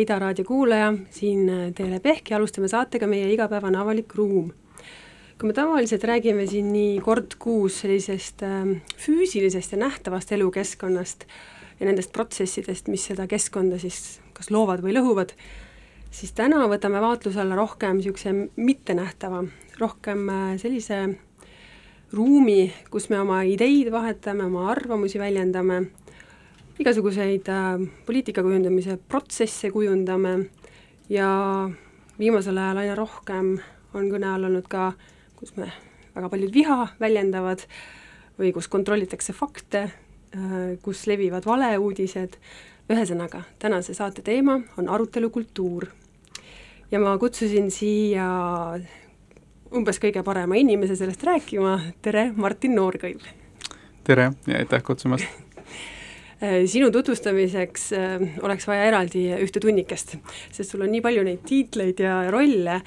Ida raadio kuulaja, siin Teele Pehk ja alustame saatega Meie igapäevane avalik ruum. kui me tavaliselt räägime siin nii kord kuus sellisest äh, füüsilisest ja nähtavast elukeskkonnast ja nendest protsessidest, mis seda keskkonda siis kas loovad või lõhuvad, siis täna võtame vaatluse alla rohkem niisuguse mittenähtava, rohkem äh, sellise ruumi, kus me oma ideid vahetame, oma arvamusi väljendame igasuguseid äh, poliitika kujundamise protsesse kujundame ja viimasel ajal aina rohkem on kõne all olnud ka, kus me väga paljud viha väljendavad või kus kontrollitakse fakte äh,, kus levivad valeuudised, ühesõnaga, tänase saate teema on arutelukultuur. ja ma kutsusin siia umbes kõige parema inimese sellest rääkima, tere, Martin Noorkõiv! tere ja aitäh kutsumast sinu tutvustamiseks äh, oleks vaja eraldi ühte tunnikest, sest sul on nii palju neid tiitleid ja rolle,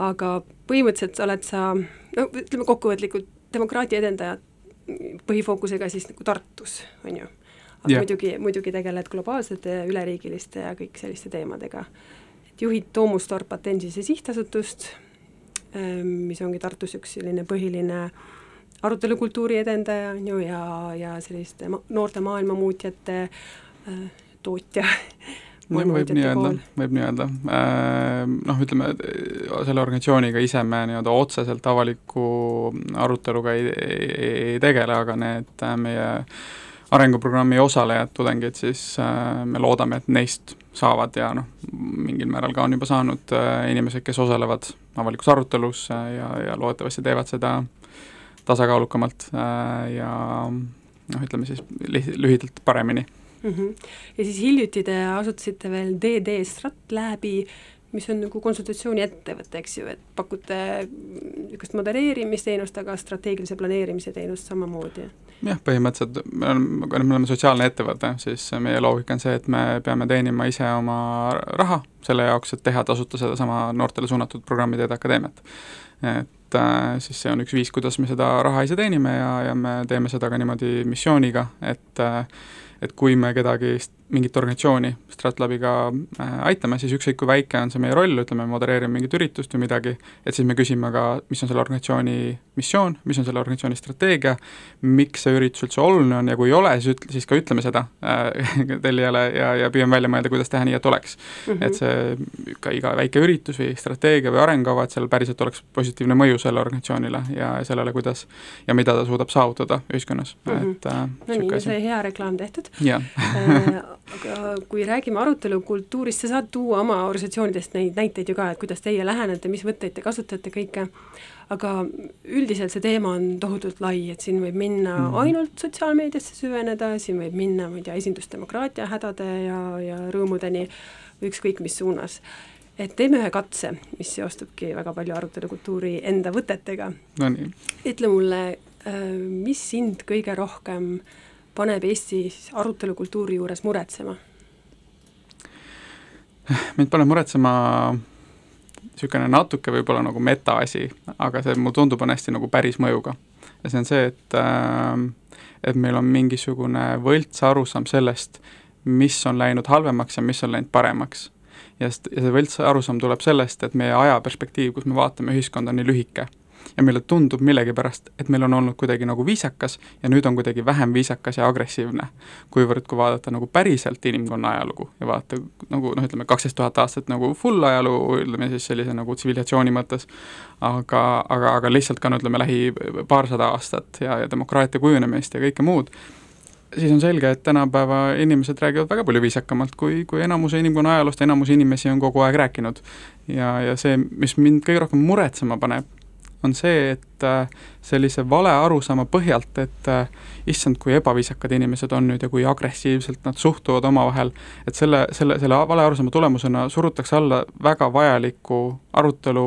aga põhimõtteliselt oled sa, no ütleme kokkuvõtlikult, demokraatia edendaja põhifookusega siis nagu Tartus, on ju. aga yeah. muidugi, muidugi tegeled globaalsete, üleriigiliste ja kõik selliste teemadega. et juhid Toomustorp Atensise sihtasutust, äh, mis ongi Tartus üks selline põhiline äh, arutelukultuuri edendaja, on ju, ja, ja selliste ma noorte maailmamuutjate äh, tootja no, võib nii öelda, võib nii öelda. Äh, noh, ütleme, selle organisatsiooniga ise me nii-öelda otseselt avaliku aruteluga ei, ei, ei tegele, aga need äh, meie arenguprogrammi osalejad, tudengid, siis äh, me loodame, et neist saavad ja noh, mingil määral ka on juba saanud äh, inimesed, kes osalevad avalikus arutelus äh, ja, ja loodetavasti teevad seda äh, tasakaalukamalt äh, ja noh, ütleme siis lühidalt paremini mm. -hmm. ja siis hiljuti te asutasite veel DD Stratlabi, mis on nagu konsultatsiooniettevõte, eks ju, et pakute niisugust modereerimisteenust, aga strateegilise planeerimise teenust samamoodi? jah, põhimõtteliselt me oleme, kuna me oleme sotsiaalne ettevõte, siis meie loogika on see, et me peame teenima ise oma raha selle jaoks, et teha tasuta sedasama noortele suunatud programmi Teede Akadeemiat. et et äh, siis see on üks viis, kuidas me seda raha ise teenime ja, ja me teeme seda ka niimoodi missiooniga, et äh, et kui me kedagi, mingit organisatsiooni Stratlabiga äh, aitame, siis ükskõik kui väike on see meie roll, ütleme, modereerime mingit üritust või midagi, et siis me küsime ka, mis on selle organisatsiooni missioon, mis on selle organisatsiooni strateegia, miks see üritus üldse oluline on ja kui ei ole, siis ütle, siis ka ütleme seda äh, tellijale ja, ja püüame välja mõelda, kuidas teha nii, et oleks mm. -hmm. et see ka iga väike üritus või strateegia või arengukava, et seal päriselt oleks positiivne mõju selle organisatsioonile ja sellele, kuidas ja mida ta suudab saavutada ühiskonnas mm, -hmm. et äh, no nii, sai hea reklaam tehtud jah äh, aga kui räägime arutelukultuurist, sa saad tuua oma organisatsioonidest neid näiteid ju ka, et kuidas teie lähenete, mis võtteid te kasutate, kõike, aga üldiselt see teema on tohutult lai, et siin võib minna mm -hmm. ainult sotsiaalmeediasse süveneda, siin võib minna, ma ei tea, esindusdemokraatia hädade ja, ja rõõmudeni, ükskõik mis suunas et teeme ühe katse, mis seostubki väga palju arutelukultuuri enda võtetega. Nonii. ütle mulle, äh, mis sind kõige rohkem äh, paneb Eesti arutelukultuuri juures muretsema? mind paneb muretsema niisugune natuke võib-olla nagu metaasi, aga see mulle tundub, on hästi nagu päris mõjuga. ja see on see, et äh, et meil on mingisugune võlts arusaam sellest, mis on läinud halvemaks ja mis on läinud paremaks. ja, ja see võlts arusaam tuleb sellest, et meie ajaperspektiiv, kus me vaatame ühiskonda, on nii lühike ja meile tundub millegipärast, et meil on olnud kuidagi nagu viisakas ja nüüd on kuidagi vähem viisakas ja agressiivne. kuivõrd, kui vaadata nagu päriselt inimkonna ajalugu ja vaadata nagu noh, ütleme kaksteist tuhat aastat nagu full ajalugu, ütleme siis sellise nagu tsivilisatsiooni mõttes, aga, aga, aga lihtsalt ka no ütleme, lähi paarsada aastat ja, ja demokraatia kujunemist ja kõike muud, siis on selge, et tänapäeva inimesed räägivad väga palju viisakamalt, kui, kui enamuse inimkonna ajaloost enamus inimesi on kogu aeg rääkinud. ja, ja see, mis mind kõige rohkem muretsema paneb, on see, et äh, sellise vale arusaama põhjalt, et äh, issand, kui ebaviisakad inimesed on nüüd ja kui agressiivselt nad suhtuvad omavahel, et selle, selle, selle vale arusaama tulemusena surutakse alla väga vajalikku arutelu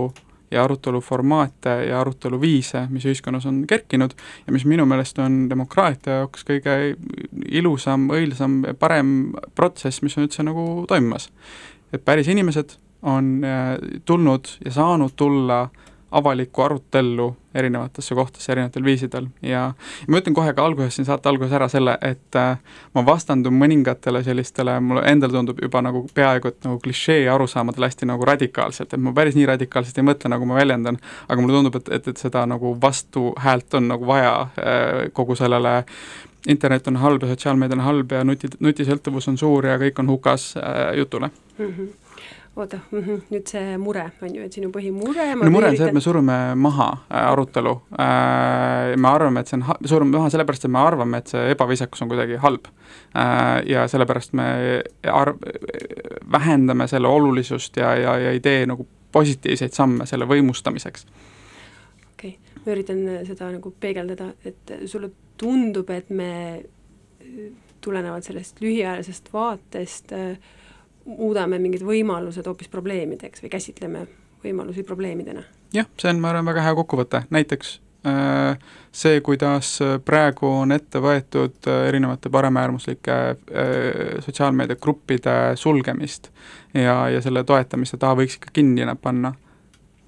ja aruteluformaate ja aruteluviise, mis ühiskonnas on kerkinud ja mis minu meelest on demokraatia jaoks kõige ilusam, õilsam, parem protsess, mis on üldse nagu toimumas. et päris inimesed on äh, tulnud ja saanud tulla avalikku arutellu erinevatesse kohtadesse erinevatel viisidel ja, ma ütlen kohe ka alguses siin saate alguses ära selle, et äh, ma vastandun mõningatele sellistele, mulle endale tundub juba nagu peaaegu et nagu klišee arusaamadele hästi nagu radikaalselt, et ma päris nii radikaalselt ei mõtle, nagu ma väljendan, aga mulle tundub, et, et, et seda nagu vastuhäält on nagu vaja äh, kogu sellele internet on halb ja sotsiaalmeedia on halb ja nuti, nutisõltuvus on suur ja kõik on hukas äh, jutule mm. -hmm oota -hmm. nüüd see mure on ju, et sinu põhimure no mure on see, et me surume maha äh, arutelu äh,, me arvame, et see on, surume maha sellepärast, et me arvame, et see ebaviisakus on kuidagi halb äh,. ja sellepärast me arv-, vähendame selle olulisust ja, ja, ja ei tee nagu positiivseid samme selle võimustamiseks. okei okay., ma üritan seda nagu peegeldada, et sulle tundub, et me tulenevalt sellest lühiajalisest vaatest äh, muudame mingid võimalused hoopis probleemideks või käsitleme võimalusi probleemidena. jah, see on, ma arvan, väga hea kokkuvõte, näiteks äh, see, kuidas praegu on ette võetud äh, erinevate paremäärmuslike äh, sotsiaalmeediagruppide sulgemist ja, ja selle toetamise taha võiks ikka kinni panna,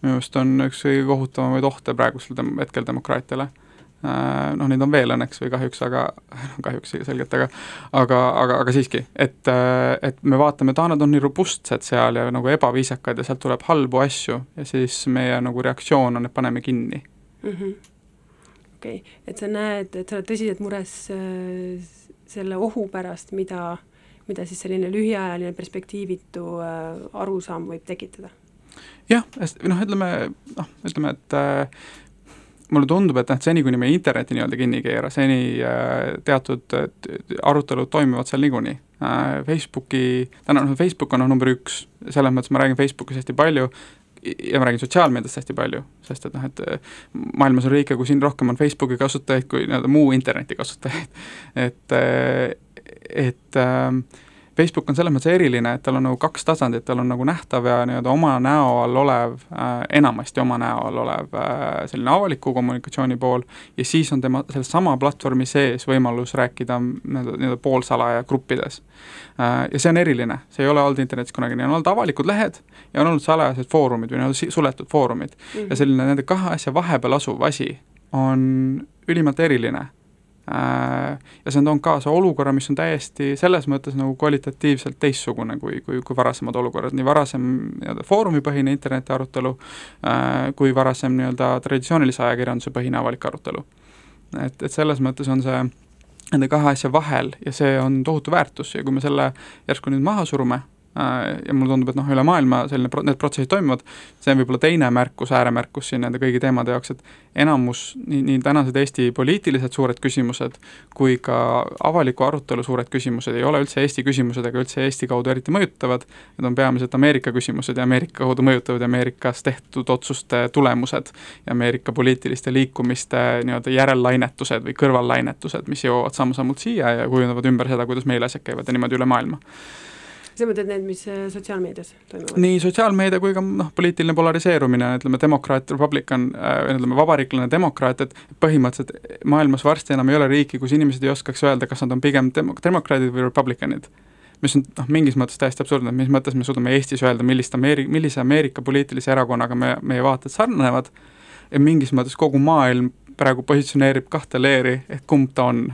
minu arust on üks kõige kohutavamaid ohte praegusel hetkel demokraatiale. Äh, noh, neid on veel õnneks või kahjuks, aga kahjuks selgelt, aga aga, aga, aga siiski, et, äh, et me vaatame, taanad on nii robustsed seal ja nagu ebaviisakad ja sealt tuleb halbu asju ja siis meie nagu reaktsioon on, et paneme kinni mm. -hmm. okei okay., et sa näed, et sa oled tõsiselt mures äh, selle ohu pärast, mida, mida siis selline lühiajaline perspektiivitu arusaam võib tekitada? jah, noh, ütleme, noh, ütleme, et äh, mulle tundub, et noh, seni, kuni me interneti nii-öelda kinni ei keera, seni äh, teatud äh, arutelud toimuvad seal niikuinii äh,. Facebooki, täna noh, Facebook on noh, number üks, selles mõttes ma räägin Facebookis hästi palju ja ma räägin sotsiaalmeediast hästi palju, sest et noh, et maailmas on riike, kus siin rohkem on Facebooki kasutajaid kui nii-öelda muu interneti kasutajaid. et, et äh, Facebook on selles mõttes eriline, et tal on nagu kaks tasandit, tal on nagu nähtav ja nii-öelda oma näo all olev äh,, enamasti oma näo all olev äh, selline avaliku kommunikatsiooni pool ja siis on tema selle sama platvormi sees võimalus rääkida nii-öelda, nii-öelda poolsalaja gruppides äh,. ja see on eriline, see ei ole olnud internetis kunagi nii, on olnud avalikud lehed ja on olnud salajased foorumid või nii-öelda suletud foorumid mm. -hmm. ja selline nende kahe asja vahepeal asuv asi on ülimalt eriline ja see on toonud kaasa olukorra, mis on täiesti selles mõttes nagu kvalitatiivselt teistsugune kui, kui, kui varasemad olukorrad, nii varasem nii-öelda foorumipõhine interneti arutelu äh, kui varasem nii-öelda traditsioonilise ajakirjanduse põhine avalik arutelu. et, et selles mõttes on see nende kahe asja vahel ja see on tohutu väärtus ja kui me selle järsku nüüd maha surume, Äh, ja mulle tundub, et noh, üle maailma selline pro-, need protsessid toimuvad, see on võib-olla teine märkus, ääremärkus siin nende kõigi teemade jaoks, et enamus, nii, nii tänased Eesti poliitilised suured küsimused kui ka avaliku arutelu suured küsimused ei ole üldse Eesti küsimused ega üldse Eesti kaudu eriti mõjutavad, need on peamiselt Ameerika küsimused ja Ameerika kaudu mõjutavad Ameerikas tehtud otsuste tulemused ja Ameerika poliitiliste liikumiste nii-öelda järellainetused või kõrvallainetused, mis jõuavad samm-sammult siia ja kujundavad ümber seda, kuidas meil asjad käivad ja niimoodi üle maailma sa mõtled need, mis äh, sotsiaalmeedias toimuvad? nii sotsiaalmeedia kui ka noh, poliitiline polariseerumine, ütleme demokraat, republican äh,, ütleme vabariiklane demokraat, et põhimõtteliselt maailmas varsti enam ei ole riiki, kus inimesed ei oskaks öelda, kas nad on pigem dem-, demokraadid või republicanid. Mis on noh, mingis mõttes täiesti absurdne, mis mõttes me suudame Eestis öelda, millist Ameeri-, millise Ameerika poliitilise erakonnaga me, meie vaated sarnanevad, ja mingis mõttes kogu maailm praegu positsioneerib kahte leeri, et kumb ta on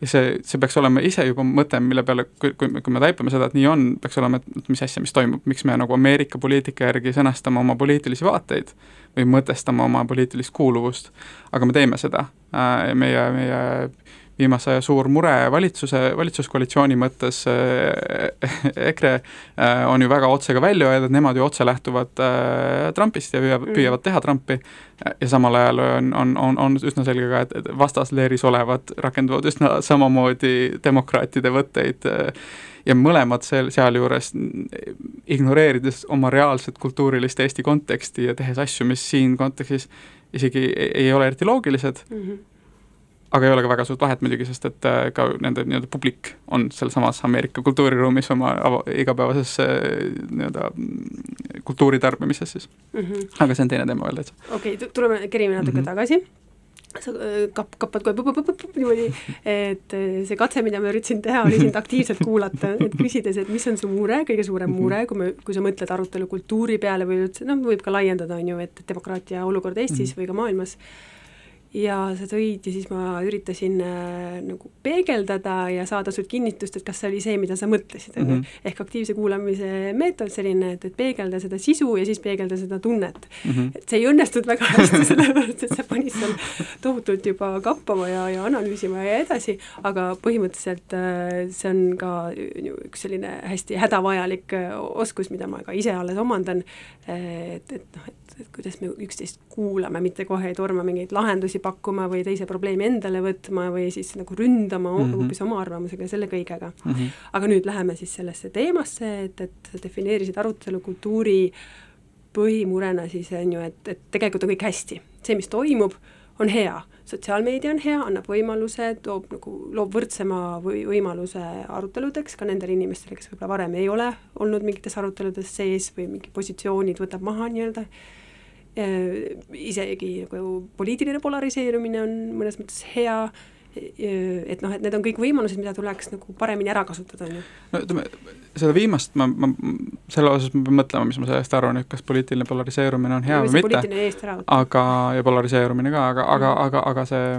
ja see, see peaks olema ise juba mõte, mille peale, kui, kui, kui me taipame seda, et nii on, peaks olema, et mis asja, mis toimub, miks me nagu Ameerika poliitika järgi sõnastame oma poliitilisi vaateid või mõtestame oma poliitilist kuuluvust, aga me teeme seda. Äh, meie, meie viimase aja suur mure valitsuse, valitsuskoalitsiooni mõttes äh, EKRE äh, on ju väga otse ka välja öeldud, nemad ju otse lähtuvad äh, Trumpist ja püüavad, mm. püüavad teha Trumpi. Ja samal ajal on, on, on, on üsna selge ka, et, vastasleeris olevad rakendavad üsna samamoodi demokraatide võtteid ja mõlemad seal, sealjuures ignoreerides oma reaalset kultuurilist Eesti konteksti ja tehes asju, mis siin kontekstis isegi ei ole eriti loogilised. Mm, -hmm aga ei ole ka väga suurt vahet muidugi, sest et äh, ka nende nii-öelda publik on sealsamas Ameerika kultuuriruumis oma igapäevases äh, nii-öelda mm, kultuuri tarbimises siis mm. -hmm. aga see on teine teema veel täitsa. okei okay,, tuleme, kerime natuke mm -hmm. tagasi sa äh, kap-, kappad kohe põp-põp-põp niimoodi, et see katse, mida ma üritasin teha, oli sind aktiivselt kuulata, et küsides, et mis on su mure, kõige suurem mure, kui me, kui sa mõtled arutelu kultuuri peale või üldse, noh, võib ka laiendada, on ju, et demokraatia olukord Eestis -hmm. või ka maailmas ja sa tõid ja siis ma üritasin äh, nagu peegeldada ja saada sult kinnitust, et kas see oli see, mida sa mõtlesid, on ju. Mhm. ehk aktiivse kuulamise meetod selline, et, et peegelda seda sisu ja siis peegelda seda tunnet mm. -hmm. et see ei õnnestunud väga hästi, sellepärast et see pani seal tohutult juba kappama ja, ja analüüsima ja edasi, aga põhimõtteliselt äh, see on ka üks selline hästi hädavajalik äh, oskus, mida ma ka ise alles omandan, et, et noh, et et kuidas me üksteist kuulame, mitte kohe ei torma mingeid lahendusi pakkuma või teise probleemi endale võtma või siis nagu ründama mm -hmm. hoopis oma arvamusega ja selle kõigega mm. -hmm. aga nüüd läheme siis sellesse teemasse, et, et sa defineerisid arutelukultuuri põhimurena siis on ju, et, et tegelikult on kõik hästi, see, mis toimub, on hea sotsiaalmeedia on hea, annab võimaluse, toob nagu, loob võrdsema või võimaluse aruteludeks ka nendele inimestele, kes võib-olla varem ei ole olnud mingites aruteludes sees või mingi positsioonid võtab maha nii-öelda isegi nagu poliitiline polariseerumine on mõnes mõttes hea, äh, et noh, et need on kõik võimalused, mida tuleks nagu paremini ära kasutada, on ju. no ütleme, seda viimast ma, ma, selle osas ma pean mõtlema, mis ma sellest arvan, et kas poliitiline polariseerumine on hea või, või mitte, aga, ja polariseerumine ka, aga aga, aga, aga see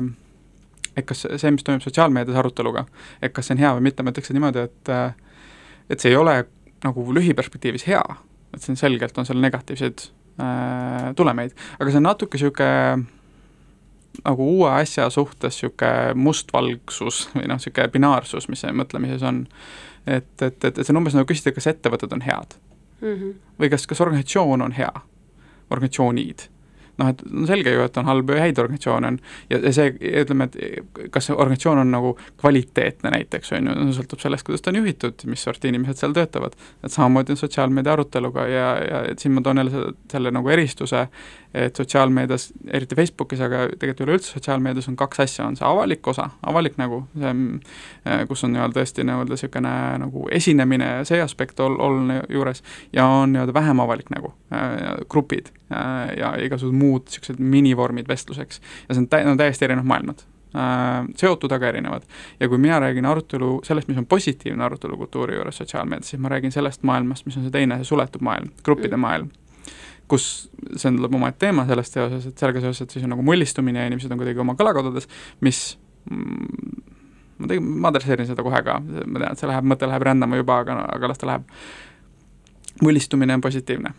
et kas see, mis toimub sotsiaalmeedias aruteluga, et kas see on hea või mitte, ma ütleksin niimoodi, et et see ei ole nagu lühiperspektiivis hea, et see on selgelt, on seal negatiivseid Äh, tulemeid, aga see on natuke niisugune nagu uue asja suhtes niisugune mustvalgsus või noh, niisugune binaarsus, mis mõtlemises on. et, et, et, et see on umbes nagu küsida, kas ettevõtted on head mm. -hmm. või kas, kas organisatsioon on hea, organisatsioonid noh, et on selge ju, et on halbu ja häid organisatsioone on ja, ja see, ütleme, et kas see organisatsioon on nagu kvaliteetne näiteks, on ju, sõltub sellest, kuidas ta on juhitud, mis sorti inimesed seal töötavad. et samamoodi on sotsiaalmeedia aruteluga ja, ja et siin ma toon jälle selle, selle nagu eristuse, et sotsiaalmeedias, eriti Facebookis, aga tegelikult üleüldse sotsiaalmeedias on kaks asja, on see avalik osa, avalik nägu, see, äh, kus on nii-öelda tõesti nii-öelda niisugune nagu esinemine ja see aspekt ol-, oluline juures, ja on nii-öelda vähem avalik nägu, äh, grupid ja igasugused muud niisugused minivormid vestluseks. ja see on tä-, no täiesti erinevad maailmad seotud, aga erinevad. ja kui mina räägin arutelu, sellest, mis on positiivne arutelukultuuri juures sotsiaalmeedias, siis ma räägin sellest maailmast, mis on see teine, see suletud maailm, gruppide mm. maailm kus see on, tuleb omaette teema sellest seoses, et sellega seoses, et siis on nagu mullistumine ja inimesed on kuidagi oma kõlakodades, mis mm, ma tegin, ma adresseerin seda kohe ka, ma tean, et see läheb, mõte läheb rändama juba, aga, aga las ta läheb. mullistumine on positiivne.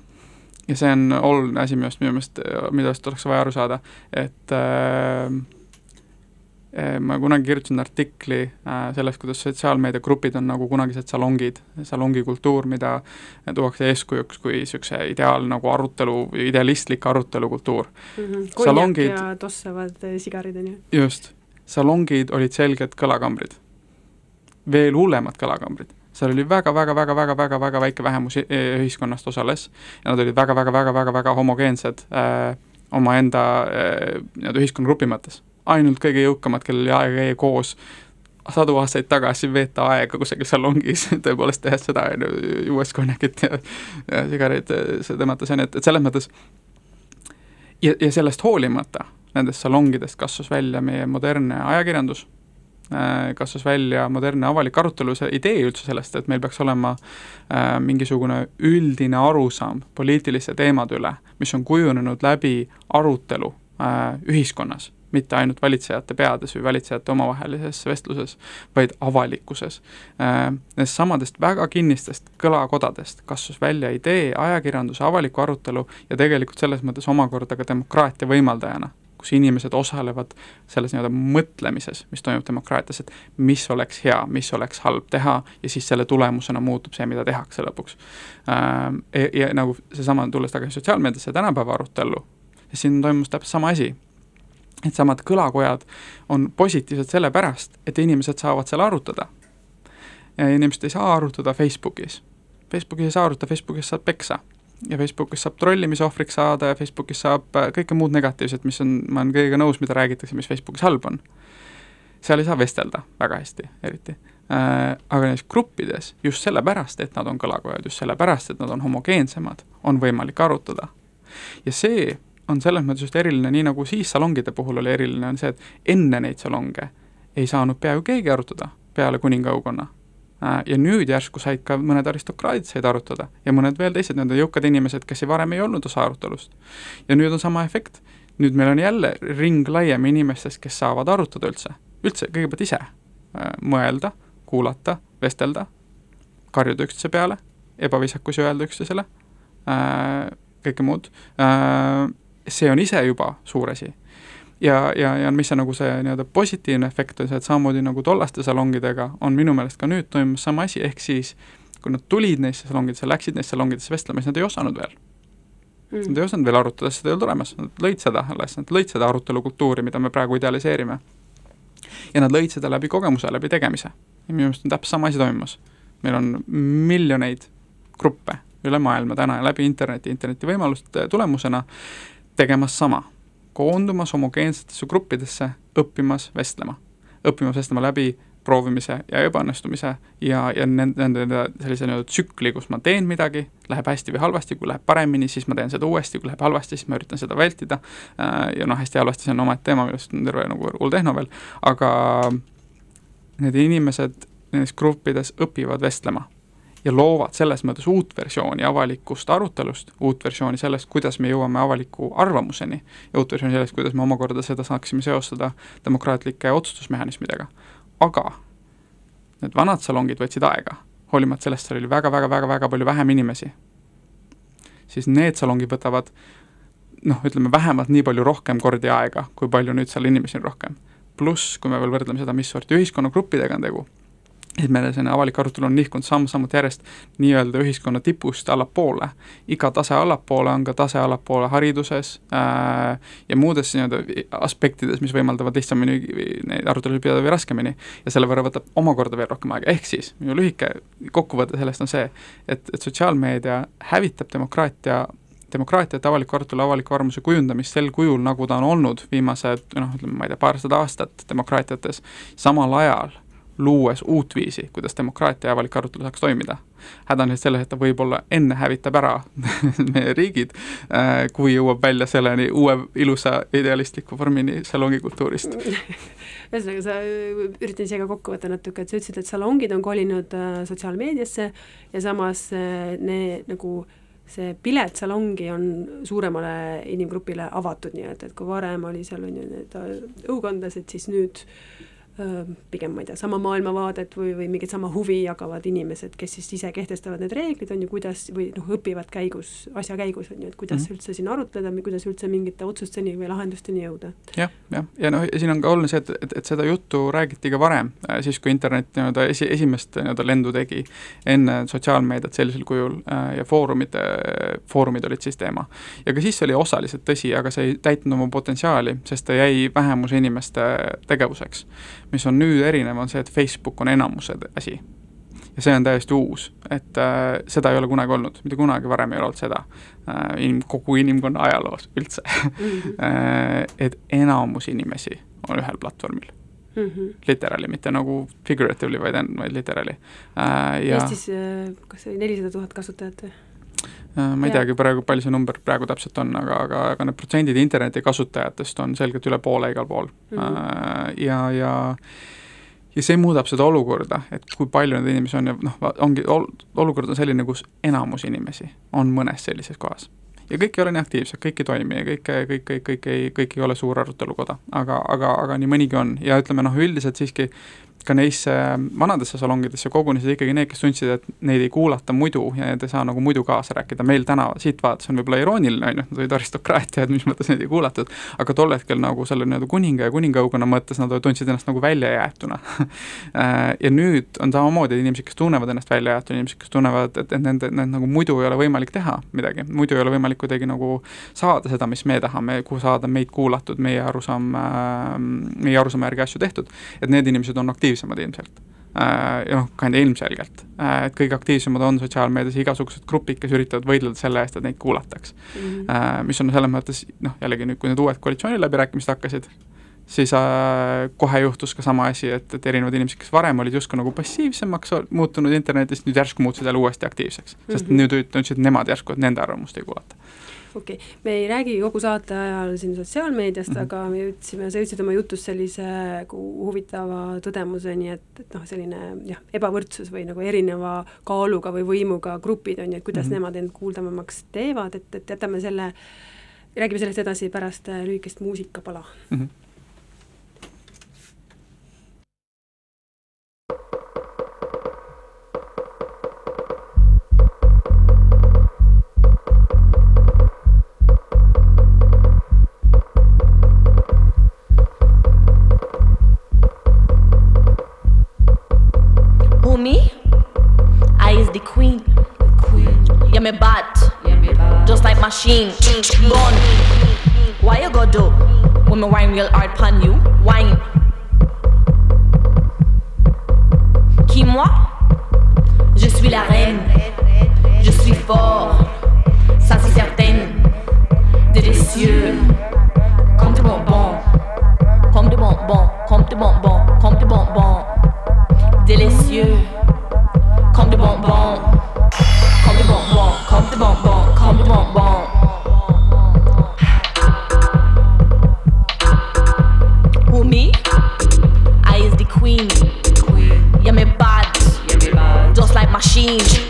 Ja see on oluline asi minu arust, minu meelest, millest oleks vaja aru saada, et äh, Eh, ma kunagi kirjutasin artikli äh, sellest, kuidas sotsiaalmeediagrupid on nagu kunagised salongid, salongikultuur, mida tuuakse eeskujuks kui niisuguse ideaal nagu arutelu, idealistlik arutelukultuur mm. -hmm. Salongid, ja tossavad äh, sigarid, on ju. just, salongid olid selged kõlakambrid. veel hullemad kõlakambrid seal oli väga-väga-väga-väga-väga-väga väike vähemus e-, ühiskonnast osales ja nad olid väga-väga-väga-väga-väga homogeensed äh, omaenda äh, nii-öelda ühiskonnagrupi mõttes. Ainult kõige jõukamad, kellel oli aega käia koos sadu aastaid tagasi veeta aega kusagil salongis, tõepoolest tehes seda, on ju, juues konjakit ja, ja sigareid tõmmates, on ju, et, et selles mõttes ja, ja sellest hoolimata nendest salongidest kasvas välja meie modernne ajakirjandus, kasvas välja modernne avalik arutelu, see idee üldse sellest, et meil peaks olema äh, mingisugune üldine arusaam poliitiliste teemade üle, mis on kujunenud läbi arutelu äh, ühiskonnas mitte ainult valitsejate peades või valitsejate omavahelises vestluses, vaid avalikkuses. Äh, nendest samadest väga kinnistest kõlakodadest kasvas välja idee ajakirjanduse avaliku arutelu ja tegelikult selles mõttes omakorda ka demokraatia võimaldajana kus inimesed osalevad selles nii-öelda mõtlemises, mis toimub demokraatias, et mis oleks hea, mis oleks halb teha ja siis selle tulemusena muutub see, mida tehakse lõpuks. Ja, ja nagu seesama, tulles tagasi sotsiaalmeediasse, tänapäeva arutellu, siin toimus täpselt sama asi needsamad kõlakojad on positiivsed sellepärast, et inimesed saavad seal arutada. inimesed ei saa arutada Facebookis. Facebookis ei saa arutada, Facebookis saab peksa. Ja Facebookis saab trollimise ohvriks saada ja Facebookis saab äh, kõike muud negatiivset, mis on, ma olen kõigega nõus, mida räägitakse, mis Facebookis halb on. seal ei saa vestelda väga hästi, eriti äh,. aga neis gruppides just sellepärast, et nad on kõlakojad, just sellepärast, et nad on homogeensemad, on võimalik arutada. ja see on selles mõttes just eriline, nii nagu siis salongide puhul oli eriline, on see, et enne neid salonge ei saanud peaaegu keegi arutada peale kuningaõukonna ja nüüd järsku said ka mõned aristokraadid said arutada ja mõned veel teised nii-öelda jõukad inimesed, kes ei varem ei olnud osa arutelust. ja nüüd on sama efekt, nüüd meil on jälle ring laiem inimestest, kes saavad arutada üldse, üldse kõigepealt ise äh, mõelda, kuulata, vestelda, karjuda üksteise peale, ebaviisakusi öelda üksteisele, äh, kõike muud, see on ise juba suur asi ja, ja, ja mis see nagu see nii-öelda positiivne efekt on see, et samamoodi nagu tollaste salongidega on minu meelest ka nüüd toimumas sama asi, ehk siis kui nad tulid neisse salongidesse, läksid neisse salongidesse vestlema, siis nad ei osanud veel mm.. Nad ei osanud veel arutada, seda ei olnud olemas, nad lõid seda alles, nad lõid seda arutelukultuuri, mida me praegu idealiseerime. ja nad lõid seda läbi kogemuse, läbi tegemise. ja minu meelest on täpselt sama asi toimumas. meil on miljoneid gruppe üle maailma täna ja läbi interneti, interneti võimaluste tulemusena tegemas sama koondumas homogeensetesse gruppidesse, õppimas vestlema. õppimas vestlema läbi proovimise ja ebaõnnestumise ja, ja nende, nende sellise nii-öelda tsükli, kus ma teen midagi, läheb hästi või halvasti, kui läheb paremini, siis ma teen seda uuesti, kui läheb halvasti, siis ma üritan seda vältida, äh, ja noh, hästi halvasti, see on omaette teema, millest on terve nagu hull tehno veel, aga need inimesed nendes gruppides õpivad vestlema ja loovad selles mõttes uut versiooni avalikust arutelust, uut versiooni sellest, kuidas me jõuame avaliku arvamuseni ja uut versiooni sellest, kuidas me omakorda seda saaksime seostada demokraatlike otsustusmehhanismidega. aga need vanad salongid võtsid aega, hoolimata sellest, seal oli väga-väga-väga-väga palju vähem inimesi, siis need salongid võtavad noh, ütleme vähemalt nii palju rohkem kordi aega, kui palju nüüd seal inimesi on rohkem. pluss, kui me veel võrdleme seda, mis sorti ühiskonnagruppidega on tegu et meil selline avalik arutelu on nihkunud samm-sammult järjest nii-öelda ühiskonna tipust allapoole. iga tase allapoole on ka tase allapoole hariduses äh, ja muudes nii-öelda aspektides, mis võimaldavad lihtsamini neid arutelusid pidada või raskemini. ja selle võrra võtab omakorda veel rohkem aega, ehk siis minu lühike kokkuvõte sellest on see, et, et sotsiaalmeedia hävitab demokraatia demokraatiat, avalikku arutelu, avaliku arvamuse kujundamist sel kujul, nagu ta on olnud viimased noh, ütleme, ma ei tea, paarsada aastat demokraatiates, samal ajal luues uut viisi, kuidas demokraatia ja avalik arutelu saaks toimida. häda on lihtsalt selles, et ta võib-olla enne hävitab ära meie riigid, äh, kui jõuab välja selleni uue ilusa idealistliku vormini salongikultuurist ühesõnaga, sa, üritan ise ka kokku võtta natuke, et sa ütlesid, et salongid on kolinud äh, sotsiaalmeediasse ja samas äh, need nagu see pilet salongi on suuremale inimgrupile avatud nii-öelda, et kui varem oli seal on ju need õukondlased, siis nüüd äh, pigem ma ei tea, sama maailmavaadet või, või mingit sama huvi jagavad inimesed, kes siis ise kehtestavad need reeglid, on ju, kuidas või noh, õpivad käigus, asja käigus, on ju, et kuidas mm -hmm. üldse siin arutleda või kuidas üldse mingite otsusteni või lahendusteni jõuda. jah, jah, ja noh, siin on ka oluline see, et, et, et seda juttu räägiti ka varem, äh, siis kui internet nii-öelda esi, esimest nii-öelda lendu tegi, enne sotsiaalmeediat sellisel kujul äh, ja foorumid, foorumid olid siis teema. ja ka siis oli osaliselt tõsi, aga see ei täitnud oma potentsiaali, sest ta jäi vähemuse inimeste tegevuseks mis on nüüd erinev, on see, et Facebook on enamuse asi. ja see on täiesti uus, et äh, seda ei ole kunagi olnud, mitte kunagi varem ei ole olnud seda äh, inim-, kogu inimkonna ajaloos üldse mm. -hmm. äh, et enamus inimesi on ühel platvormil mm. -hmm. Literaali, mitte nagu figuratively, vaid, vaid literaali äh,. Ja... Eestis äh, kas oli nelisada tuhat kasutajat või? Äh, ma ei teagi praegu, palju see number praegu täpselt on, aga, aga, aga need protsendid interneti kasutajatest on selgelt üle poole igal pool mm. -hmm. ja, ja ja see muudab seda olukorda, et kui palju neid inimesi on ja noh, ongi ol,, olukord on selline, kus enamus inimesi on mõnes sellises kohas. ja kõik ei ole nii aktiivsed, kõik ei toimi ja kõik, kõik, kõik, kõik ei, kõik ei ole suur arutelukoda, aga, aga, aga nii mõnigi on ja ütleme noh, üldiselt siiski ka neisse vanadesse salongidesse kogunesid ikkagi need, kes tundsid, et neid ei kuulata muidu ja need ei saa nagu muidu kaasa rääkida, meil täna siit vaadates on võib-olla irooniline, on ju, nad olid aristokraatia, et mis mõttes neid ei kuulatud, aga tol hetkel nagu selle nii-öelda kuninga ja kuningaõukonna mõttes nad tundsid ennast nagu väljajäetuna. Ja nüüd on samamoodi inimesed, kes tunnevad ennast väljajäetuna, inimesed, kes tunnevad, et, et nende, need nagu muidu ei ole võimalik teha midagi, muidu ei ole võimalik kuidagi nagu saada seda, mis me tahame, kuhu saada meid kuulatud, meie arusaam, meie arusaama järgi asju tehtud, et need inimesed on aktiivsed aktiivsemad ilmselt äh, ja noh, ka ilmselgelt, äh, et kõige aktiivsemad on sotsiaalmeedias igasugused grupid, kes üritavad võidelda selle eest, et neid kuulataks mm. -hmm. mis on selles mõttes noh, jällegi nüüd, kui need uued koalitsiooniläbirääkimised hakkasid, siis äh, kohe juhtus ka sama asi, et, et erinevad inimesed, kes varem olid justkui nagu passiivsemaks muutunud internetis, nüüd järsku muutusid jälle uuesti aktiivseks mm. -hmm. sest nüüd tundsid nemad järsku, et nende arvamust ei kuulata okei okay., me ei räägi kogu saate ajal siin sotsiaalmeediast mm, -hmm. aga me jõudsime, sa jõudsid oma jutus sellise nagu huvitava tõdemuseni, et, et noh, selline jah, ebavõrdsus või nagu erineva kaaluga või võimuga grupid on ju, et kuidas mm -hmm. nemad end kuuldavamaks teevad, et, et jätame selle, räägime sellest edasi pärast äh, lühikest muusikapala mm. -hmm. Why you? When wine real hard you, wine. Qui moi? Je suis la reine. Je suis fort. Ça c'est certain. Délicieux. Comme de bonbons. Comme de bonbons. Comme de bonbons. Comme de bonbons. Délicieux. Comme de bonbons. Comme de bonbons. Comme de bonbons. Machine.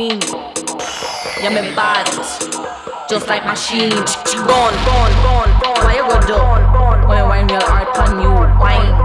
Queen. Yeah, me bad, just like machine. Gone, gone, gone, gone. Why you go do? When wine real hard on you, wine.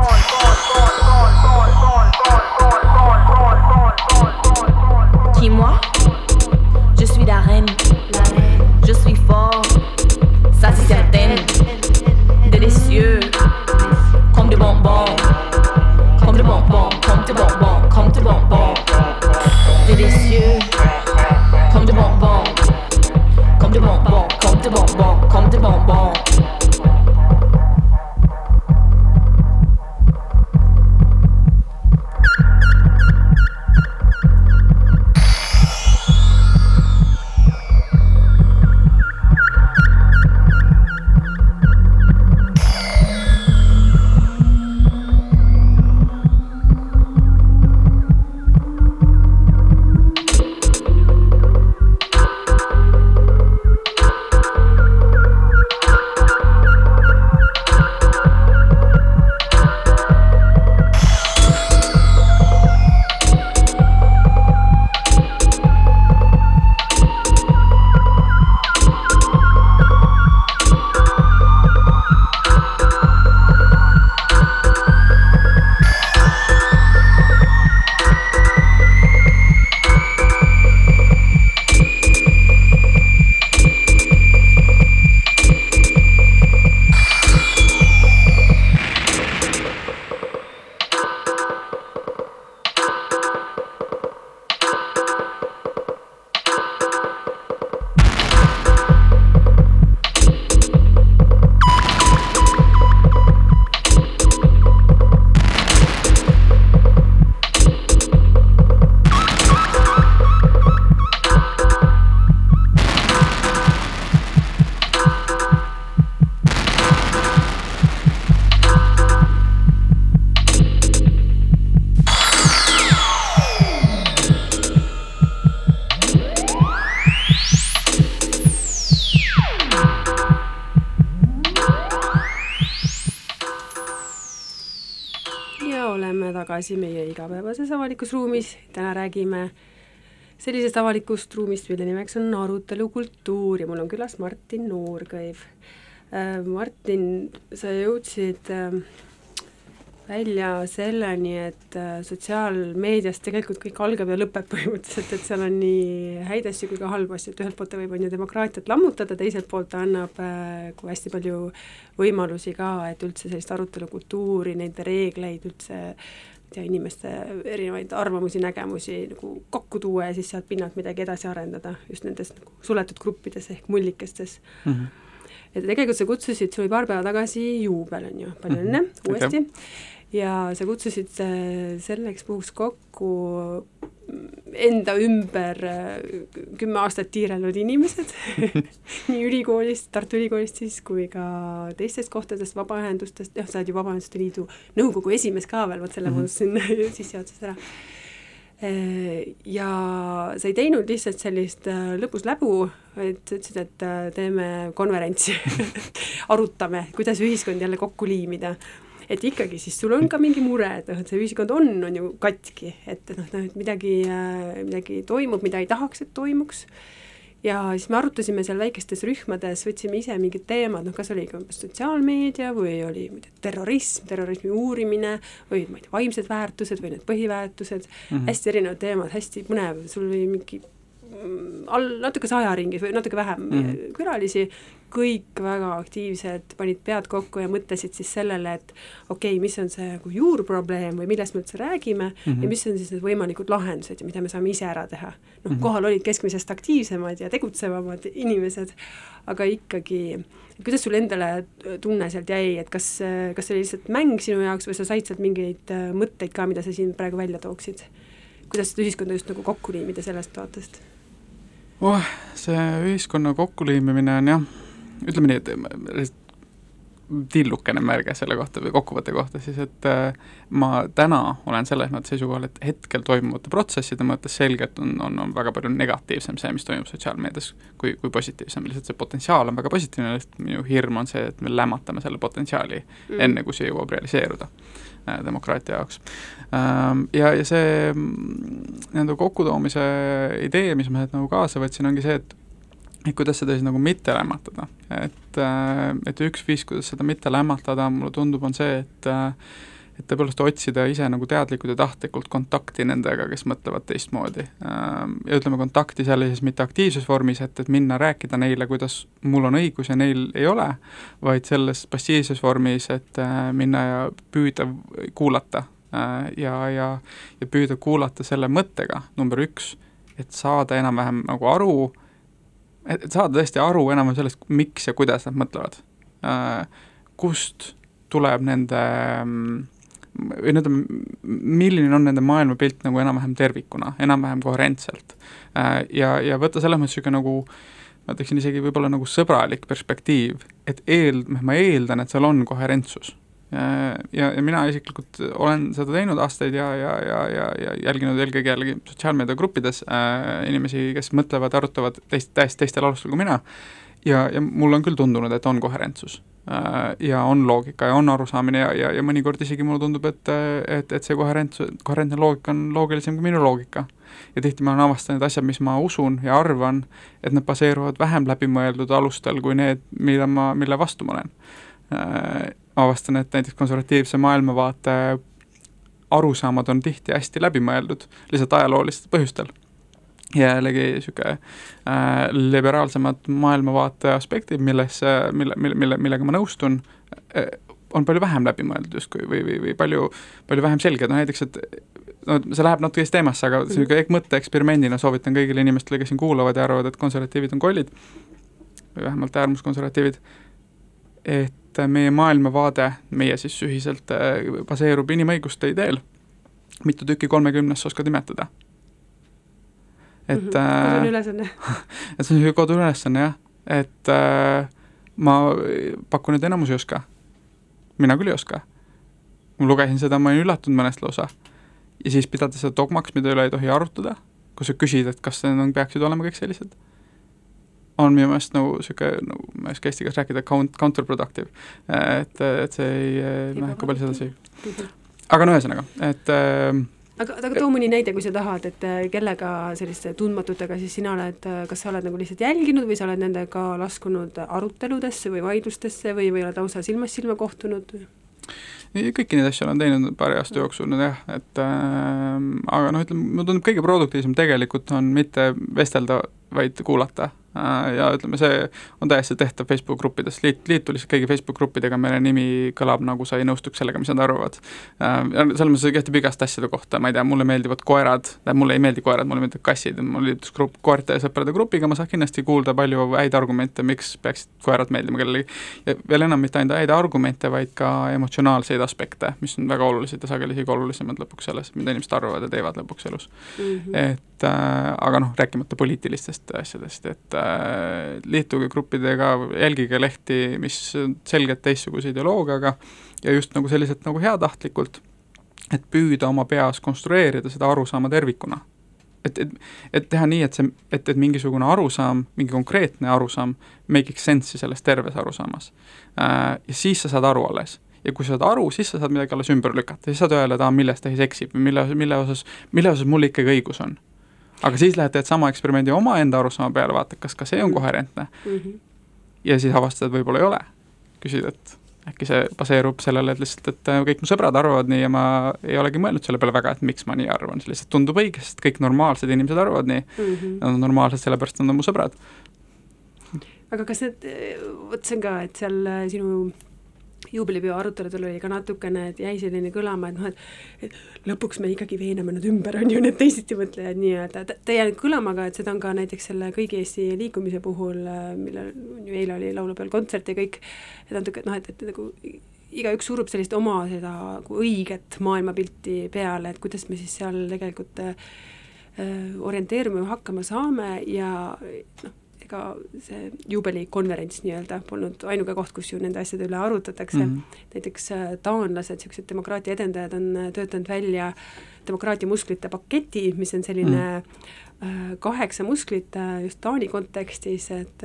Tagasi meie igapäevases avalikus ruumis, täna räägime sellisest avalikust ruumist, mille nimeks on arutelukultuur ja mul on külas Martin Noorkõiv. Äh, Martin, sa jõudsid äh, välja selleni, et äh, sotsiaalmeedias tegelikult kõik algab ja lõpeb põhimõtteliselt, et seal on nii häid asju kui ka halbu asju, et ühelt poolt ta võib, on ju, demokraatiat lammutada, teiselt poolt ta annab kui hästi palju võimalusi ka, et üldse sellist arutelukultuuri, neid reegleid üldse ja inimeste erinevaid arvamusi, nägemusi nagu kokku tuua ja siis sealt pinnalt midagi edasi arendada, just nendes nagu suletud gruppides ehk mullikestes mm. -hmm et tegelikult sa kutsusid, sul oli paar päeva tagasi juubel, on ju, palju õnne mm -hmm. uuesti ja sa kutsusid äh, selleks puhuks kokku enda ümber äh, kümme aastat tiirelnud inimesed nii ülikoolist, Tartu Ülikoolist siis, kui ka teistest kohtadest, vabaühendustest, jah, sa oled ju Vabaühenduste Liidu nõukogu esimees ka veel, vot selle ma unustasin sissejuhatuses ära. Äh, ja sa ei teinud lihtsalt sellist lõbus läbu, vaid sa ütlesid, et teeme konverentsi arutame, kuidas ühiskond jälle kokku liimida et ikkagi siis sul on ka mingi mure, et noh, et see ühiskond on, on ju katki, et noh, noh, et midagi, äh, midagi toimub, mida ei tahaks, et toimuks ja siis me arutasime seal väikestes rühmades, võtsime ise mingid teemad, noh kas oli ikka sotsiaalmeedia või oli muide terrorism, terrorismi uurimine või ma ei tea, vaimsed väärtused või need põhiväärtused mm, -hmm. hästi erinevad teemad, hästi põnev, sul oli mingi all natuke sajaringis või natuke vähem mm -hmm. külalisi, kõik väga aktiivsed, panid pead kokku ja mõtlesid siis sellele, et okei okay,, mis on see nagu juurprobleem või millest me üldse räägime mm -hmm. ja mis on siis need võimalikud lahendused ja mida me saame ise ära teha. noh mm -hmm., kohal olid keskmisest aktiivsemad ja tegutsevamad inimesed, aga ikkagi, kuidas sul endale tunne sealt jäi, et kas, kas see oli lihtsalt mäng sinu jaoks või sa said sealt mingeid äh, mõtteid ka, mida sa siin praegu välja tooksid? kuidas seda ühiskonda just nagu kokku liimida sellest vaatest? Oh, see ühiskonna kokkuliimimine on jah ütleme nii, et tillukene märge selle kohta või kokkuvõtte kohta siis, et äh, ma täna olen selles mõttes seisukohal, et hetkel toimuvate protsesside mõttes selgelt on, on, on väga palju negatiivsem see, mis toimub sotsiaalmeedias, kui, kui positiivsem, lihtsalt see potentsiaal on väga positiivne, lihtsalt minu hirm on see, et me lämmatame selle potentsiaali mm. enne, kui see jõuab realiseeruda äh, demokraatia jaoks ähm,. Ja, ja see mm, nii-öelda kokkutoomise idee, mis ma nagu kaasa võtsin, ongi see, et et kuidas seda siis nagu mitte lämmatada, et, äh, et üks viis, kuidas seda mitte lämmatada, mulle tundub, on see, et äh, et tõepoolest otsida ise nagu teadlikult ja tahtlikult kontakti nendega, kes mõtlevad teistmoodi. Ähm, ja ütleme, kontakti sellises mitte aktiivses vormis, et, et minna rääkida neile, kuidas mul on õigus ja neil ei ole, vaid selles passiivses vormis, et äh, minna ja püüda kuulata ja, ja, ja püüda kuulata selle mõttega, number üks, et saada enam-vähem nagu aru, et saada tõesti aru enam-vähem sellest, miks ja kuidas nad mõtlevad. Äh, kust tuleb nende või ütleme, milline on nende maailmapilt nagu enam-vähem tervikuna, enam-vähem koherentselt. Äh, ja, ja võtta selles mõttes niisugune nagu ma ütleksin isegi võib-olla nagu sõbralik perspektiiv, et eel-, ma eeldan, et seal on koherentsus ja, ja mina isiklikult olen seda teinud aastaid ja, ja, ja, ja, ja jälginud eelkõige jällegi sotsiaalmeediagruppides äh, inimesi, kes mõtlevad, arutavad teist, täiesti teistel alustel kui mina, ja, ja mulle on küll tundunud, et on koherentsus äh, ja on loogika ja on arusaamine ja, ja, ja mõnikord isegi mulle tundub, et, et, et see koherentsus, koherentne loogika on loogilisem kui minu loogika. ja tihti ma olen avastanud asjad, mis ma usun ja arvan, et need baseeruvad vähem läbimõeldud alustel kui need, mida ma, mille vastu ma olen äh, avastan, et näiteks konservatiivse maailmavaate arusaamad on tihti hästi läbimõeldud, lihtsalt ajaloolistel põhjustel. jällegi niisugune äh, liberaalsemad maailmavaate aspektid, milles, mille, mille, mille, millega ma nõustun äh,, on palju vähem läbimõeldud justkui või, või, või palju, palju vähem selged, no näiteks, et no see läheb natuke teist teemasse, aga niisugune mõtteeksperimendina soovitan kõigile inimestele, kes siin kuulavad ja arvavad, et konservatiivid on kollid, või vähemalt äärmuskonservatiivid, et et meie maailmavaade, meie siis ühiselt, äh, baseerub inimõiguste ideel. mitu tükki kolmekümnest sa oskad nimetada? et mm -hmm. koduülesanne et see on niisugune koduülesanne jah, et äh, ma pakun, et enamus ei oska. mina küll ei oska. ma lugesin seda, ma olin üllatunud mõnest lausa. ja siis pidada seda dogmaks, mida üle ei tohi arutada, kui sa küsid, et kas need on, peaksid olema kõik sellised on minu meelest nagu niisugune, nagu ma ei oska eesti keeles rääkida, count, counterproductive. et, et see ei, lähe ka palju sedasi. aga no ühesõnaga, et äh, aga, aga too mõni näide, kui sa tahad, et äh, kellega selliste tundmatutega siis sina oled, äh, kas sa oled nagu lihtsalt jälginud või sa oled nendega laskunud aruteludesse või vaidlustesse või, või oled lausa silmast silma kohtunud? kõiki neid asju olen teinud paari aasta jooksul nüüd jah, et äh, aga noh, ütleme, mulle tundub kõige produktiivsem tegelikult on mitte vestelda, vaid kuulata Äh, ja ütleme, see on täiesti tehtav Facebook gruppides, liit, liitu lihtsalt kõigi Facebook gruppidega, mille nimi kõlab nagu sa ei nõustuks sellega, mis nad arvavad. Äh, selles mõttes see kehtib igaste asjade kohta, ma ei tea, mulle meeldivad koerad, tähendab mulle ei meeldi koerad, mulle meeldivad kassid, mul liitus grupp koerte sõprade grupiga, ma saan kindlasti kuulda palju häid argumente, miks peaksid koerad meeldima kellelegi. ja veel enam mitte ainult häid argumente, vaid ka emotsionaalseid aspekte, mis on väga olulised ja sageli isegi olulisemad lõpuks selles, mida inimesed arvavad ja teevad lõpuks elus mm. -hmm. et äh, aga noh, rääkimata poliitilistest asjadest, et äh, liituge gruppidega, jälgige lehti, mis selgelt teistsuguse ideoloogiaga ja just nagu selliselt nagu heatahtlikult, et püüda oma peas konstrueerida seda arusaama tervikuna. et, et, et teha nii, et see, et, et mingisugune arusaam, mingi konkreetne arusaam make'iks sense'i selles terves arusaamas. Äh, ja siis sa saad aru alles ja kui sa saad aru, siis sa saad midagi alles ümber lükata, siis saad öelda, et aa, milles teis eksib mille, mille osas, mille osas mul ikkagi õigus on aga siis lähed teed sama eksperimendi omaenda arusaama peale, vaatad, kas ka see on koherentne mm. -hmm. ja siis avastad, et võib-olla ei ole. küsid, et äkki see baseerub sellele, et lihtsalt, et äh, kõik mu sõbrad arvavad nii ja ma ei olegi mõelnud selle peale väga, et miks ma nii arvan, see lihtsalt tundub õige, sest kõik normaalsed inimesed arvavad nii mm. -hmm. Nad on normaalsed sellepärast, nad on mu sõbrad. aga kas need, vot see on ka, et seal äh, sinu juubelipeo aruteludel oli ka natukene, et jäi selline kõlama, et noh, et et lõpuks me ikkagi veename nad ümber, on ju, need teisitimõtlejad nii-öelda, ta jäi kõlama ka, et seda on ka näiteks selle Kõigi Eesti liikumise puhul, millel ju eile oli laulupeol kontsert ja kõik, et natuke, et noh, et, et nagu igaüks surub sellist oma seda nagu õiget maailmapilti peale, et kuidas me siis seal tegelikult äh, orienteerume või hakkama saame ja noh, ega see juubelikonverents nii-öelda polnud ainuke koht, kus ju nende asjade üle arutatakse mm, -hmm. näiteks äh, taanlased, niisugused demokraatia edendajad on äh, töötanud välja demokraatia musklite paketi, mis on selline mm -hmm kaheksa musklit just Taani kontekstis, et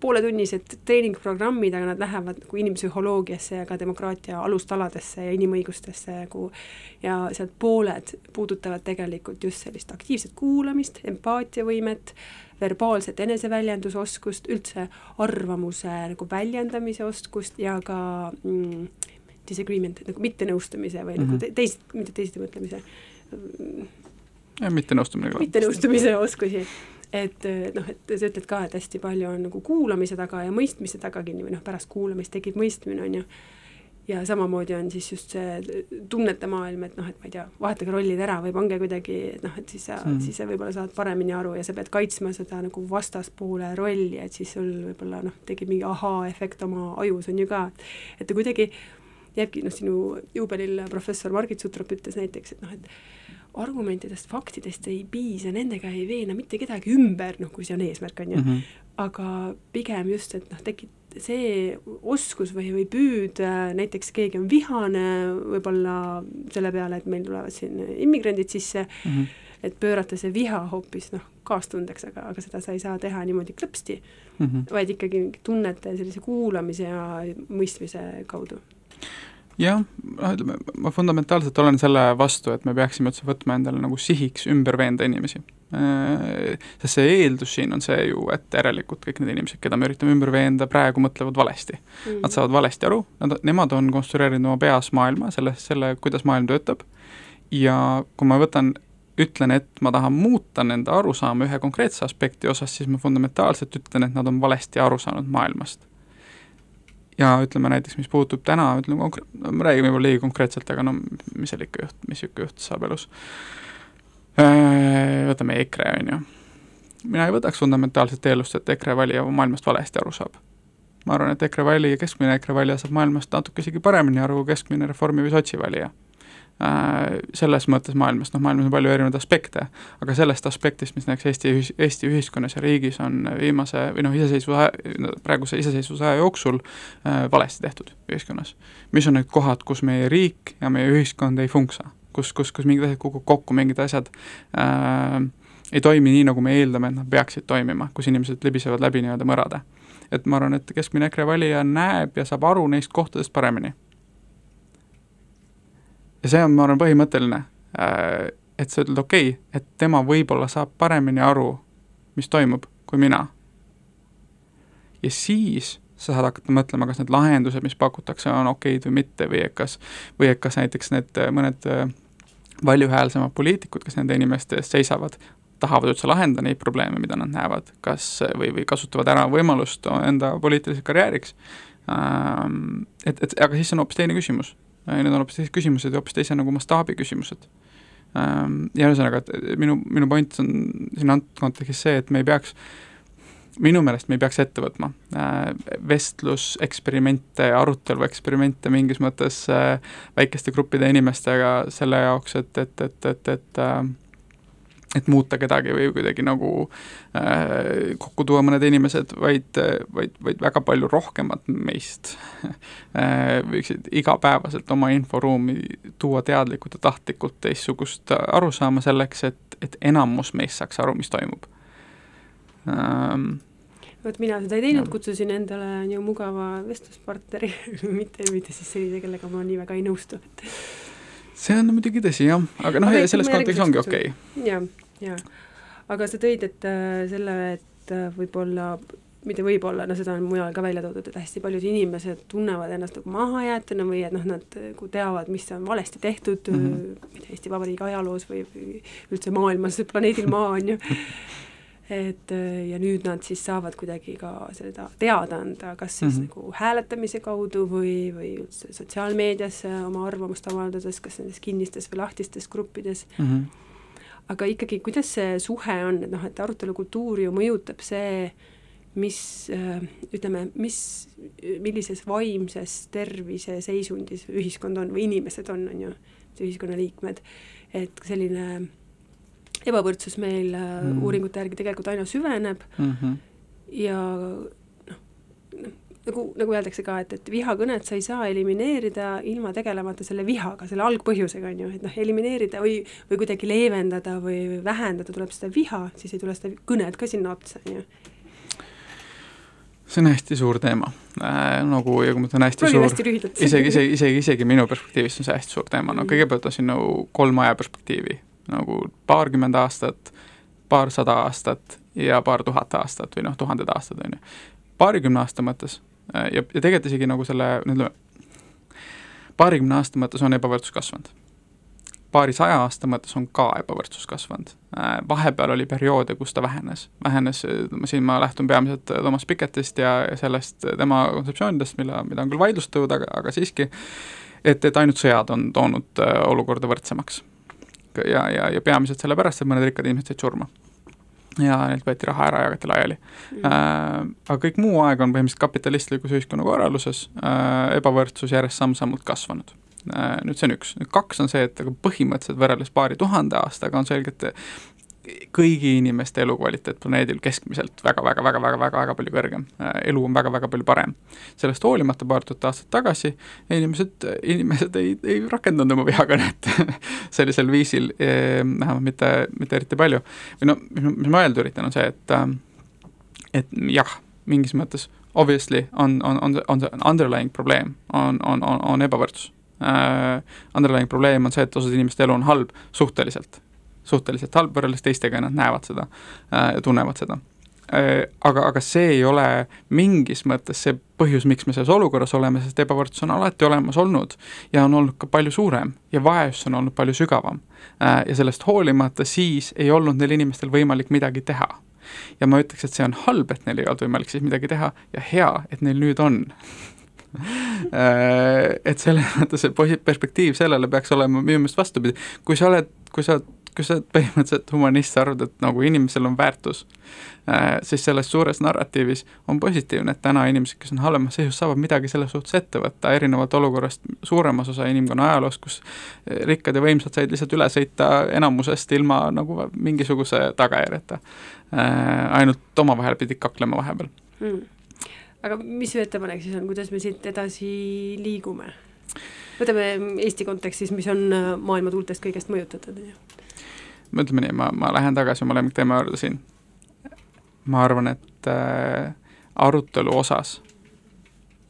pooletunnised treeningprogrammid, aga nad lähevad nagu inimpsühholoogiasse ja ka demokraatia alustaladesse ja inimõigustesse nagu ja sealt pooled puudutavad tegelikult just sellist aktiivset kuulamist, empaatiavõimet, verbaalset eneseväljendusoskust, üldse arvamuse nagu väljendamise oskust ja ka mm, disagreement, nagu mittenõustumise või mm -hmm. nagu mhm. teist, mitte teisiti mõtlemise. Jah, mittenõustumine mittenõustumise oskusi. Et noh, et sa ütled ka, et hästi palju on nagu kuulamise taga ja mõistmise taga kinni või noh, pärast kuulamist tekib mõistmine, on ju. Ja samamoodi on siis just see tunnete maailm, et noh, et ma ei tea, vahetage rollid ära või pange kuidagi, et noh, et siis sa mm., siis sa võib-olla saad paremini aru ja sa pead kaitsma seda nagu vastaspoole rolli, et siis sul võib-olla noh, tekib mingi ahaa-efekt oma ajus on ju ka, et ta kuidagi jääbki, noh, sinu juubelil professor Margit Sutrop ütles näiteks, et noh, et argumentidest, faktidest ei piisa, nendega ei veena mitte kedagi ümber, noh, kui see on eesmärk, on ju mm. -hmm. aga pigem just, et noh, tekib see oskus või, või püüd, äh, näiteks keegi on vihane võib-olla selle peale, et meil tulevad siin immigrandid sisse mm, -hmm. et pöörata see viha hoopis noh, kaastundeks, aga, aga seda sa ei saa teha niimoodi klõpsti mm, -hmm. vaid ikkagi tunnete sellise kuulamise ja mõistmise kaudu jah, noh ütleme, ma fundamentaalselt olen selle vastu, et me peaksime üldse võtma endale nagu sihiks ümber veenda inimesi Äh, sest see eeldus siin on see ju, et järelikult kõik need inimesed, keda me üritame ümber veenda, praegu mõtlevad valesti mm. -hmm. Nad saavad valesti aru, nad, nemad on konstrueerinud oma peas maailma, selle, selle, kuidas maailm töötab, ja kui ma võtan ütlen, et ma tahan muuta nende arusaama ühe konkreetse aspekti osas, siis ma fundamentaalselt ütlen, et nad on valesti aru saanud maailmast. Ja ütleme näiteks, mis puutub täna, ütleme konkre-, no ma räägin võib-olla liiga konkreetselt, aga no mis seal ikka juht-, mis niisugune juht saab elus võtame EKRE, on ju. mina ei võtaks fundamentaalset eeldust, et EKRE valija maailmast valesti aru saab. ma arvan, et EKRE valija, keskmine EKRE valija saab maailmast natuke isegi paremini aru kui keskmine Reformi või sotsi valija selles mõttes maailmast, noh maailmas on palju erinevaid aspekte, aga sellest aspektist, mis näiteks Eesti ühis-, Eesti ühiskonnas ja riigis on viimase või noh, iseseisvuse, praeguse iseseisvuse aja jooksul äh, valesti tehtud ühiskonnas. mis on need kohad, kus meie riik ja meie ühiskond ei funksa kus, kus, kus mingid asjad kukuvad kokku, mingid asjad äh, ei toimi nii, nagu me eeldame, et nad peaksid toimima, kus inimesed libisevad läbi nii-öelda mõrade. et ma arvan, et keskmine EKRE valija näeb ja saab aru neist kohtadest paremini. Ja see on, ma arvan, põhimõtteline äh,, et sa ütled, okei okay,, et tema võib-olla saab paremini aru, mis toimub, kui mina. ja siis sa saad hakata mõtlema, kas need lahendused, mis pakutakse, on okeid või mitte või et kas, või et kas näiteks need mõned valjuhäälsemad poliitikud, kes nende inimeste eest seisavad, tahavad üldse lahendada neid probleeme, mida nad näevad, kas või, või kasutavad ära võimalust enda poliitiliseks karjääriks. Et, et aga siis on hoopis teine küsimus. Need on hoopis teised küsimused ja hoopis teise nagu mastaabi küsimused. Ähm, ja ühesõnaga, et minu, minu point on siin antud kontekstis see, et me ei peaks minu meelest me ei peaks ette võtma äh, vestluseksperimente, arutelueksperimente mingis mõttes äh, väikeste gruppide inimestega selle jaoks, et, et, et, et, et äh, et muuta kedagi või kuidagi nagu äh, kokku tuua mõned inimesed, vaid, vaid, vaid väga palju rohkemat meist äh, võiksid igapäevaselt oma inforuumi tuua teadlikult ja tahtlikult teistsugust arusaama selleks, et, et enamus meist saaks aru, mis toimub. Ähm, vot mina seda ei teinud, kutsusin endale on ju mugava vestluspartneri mitte, mitte siis sellise, kellega ma nii väga ei nõustu, et see on muidugi tõsi jah, aga noh, selles kontekstis ongi okei okay.. jah, jah. aga sa tõid, et äh, selle, et äh, võib-olla mitte võib-olla, no seda on mujal ka välja toodud, et hästi paljud inimesed tunnevad ennast nagu mahajäetuna või et noh, nad nagu teavad, mis on valesti tehtud mm -hmm. Eesti Vabariigi ajaloos või, või üldse maailmas, planeedil Maa on ju et ja nüüd nad siis saavad kuidagi ka seda teada anda, kas siis mm -hmm. nagu hääletamise kaudu või, või üldse sotsiaalmeedias oma arvamust avaldades, kas nendes kinnistes või lahtistes gruppides mm. -hmm. aga ikkagi, kuidas see suhe on, et noh, et arutelukultuuri ju mõjutab see, mis ütleme, mis, millises vaimses tervise seisundis ühiskond on või inimesed on, on ju, ühiskonnaliikmed, et selline ebavõrdsus meil mm. uuringute järgi tegelikult aina süveneb. Mm -hmm. ja noh, noh, nagu, nagu öeldakse ka, et, et vihakõnet sa ei saa elimineerida ilma tegelemata selle vihaga, selle algpõhjusega, on ju, et noh, elimineerida või, või kuidagi leevendada või, vähendada tuleb seda viha, siis ei tule seda kõnet ka sinna otsa, on ju. See on hästi suur teema. Äh,, nagu ja kui ma ütlen hästi Proovime suur, isegi, isegi, isegi, isegi minu perspektiivist on see hästi suur teema, no mhm. kõigepealt on siin nagu kolm aja perspektiivi nagu paarkümmend aastat, paarsada aastat ja paar tuhat aastat või noh, tuhanded aastad, on ju. paarikümne aasta mõttes ja, ja tegelikult isegi nagu selle, ütleme, paarikümne aasta mõttes on ebavõrdsus kasvanud. paarisaja aasta mõttes on ka ebavõrdsus kasvanud. Vahepeal oli perioode, kus ta vähenes, vähenes, siin ma lähtun peamiselt Thomas Pikettist ja, sellest tema kontseptsioonidest, mille, mida on küll vaidlustatud, aga, aga siiski, et, et ainult sõjad on toonud olukorda võrdsemaks ja, ja, ja peamiselt sellepärast, et mõned rikkad inimesed said surma. ja neilt võeti raha ära, jagati laiali. Mm.. Äh, aga kõik muu aeg on põhimõtteliselt kapitalistlikus ühiskonnakorralduses äh, ebavõrdsus järjest samm-sammult kasvanud. Äh, nüüd see on üks, nüüd kaks on see, et aga põhimõtteliselt võrreldes paari tuhande aastaga on selgelt kõigi inimeste elukvaliteet planeedil keskmiselt väga-väga-väga-väga-väga-väga palju kõrgem. elu on väga-väga palju parem. sellest hoolimata paar tuhat aastat tagasi inimesed, inimesed ei, ei rakendanud oma vihakõnet sellisel viisil eh,, vähemalt mitte, mitte eriti palju. või no, mis ma öelda üritan, on see, et et jah, mingis mõttes obviously on, on, on, on see underlying probleem, on, on, on, on ebavõrdsus uh,. Underlying probleem on see, et osade inimeste elu on halb suhteliselt suhteliselt halb võrreldes teistega ja nad näevad seda äh, ja tunnevad seda äh, aga, aga see ei ole mingis mõttes see põhjus, miks me selles olukorras oleme, sest ebavõrdsus on alati olemas olnud ja on olnud ka palju suurem ja vaesus on olnud palju sügavam. Äh, ja sellest hoolimata siis ei olnud neil inimestel võimalik midagi teha. ja ma ütleks, et see on halb, et neil ei olnud võimalik siis midagi teha ja hea, et neil nüüd on et selles mõttes see perspektiiv sellele peaks olema minu meelest vastupidi, kui sa oled, kui sa kui sa põhimõtteliselt humanist, sa arvad, et nagu inimesel on väärtus äh,, siis selles suures narratiivis on positiivne, et täna inimesed, kes on halvemas seisus, saavad midagi selles suhtes ette võtta, erinevalt olukorrast suuremas osa inimkonna ajaloos, kus rikkad ja võimsad said lihtsalt üle sõita enamusest ilma nagu mingisuguse tagajärjeta äh,. ainult omavahel pidid kaklema vahepeal hmm. aga mis su ettepanek siis on, kuidas me siit edasi liigume? võtame Eesti kontekstis, mis on äh, maailma tuultest kõigest mõjutatud, on ju ütleme nii, ma, ma lähen tagasi oma lemmikteema juurde siin. ma arvan, et äh, arutelu osas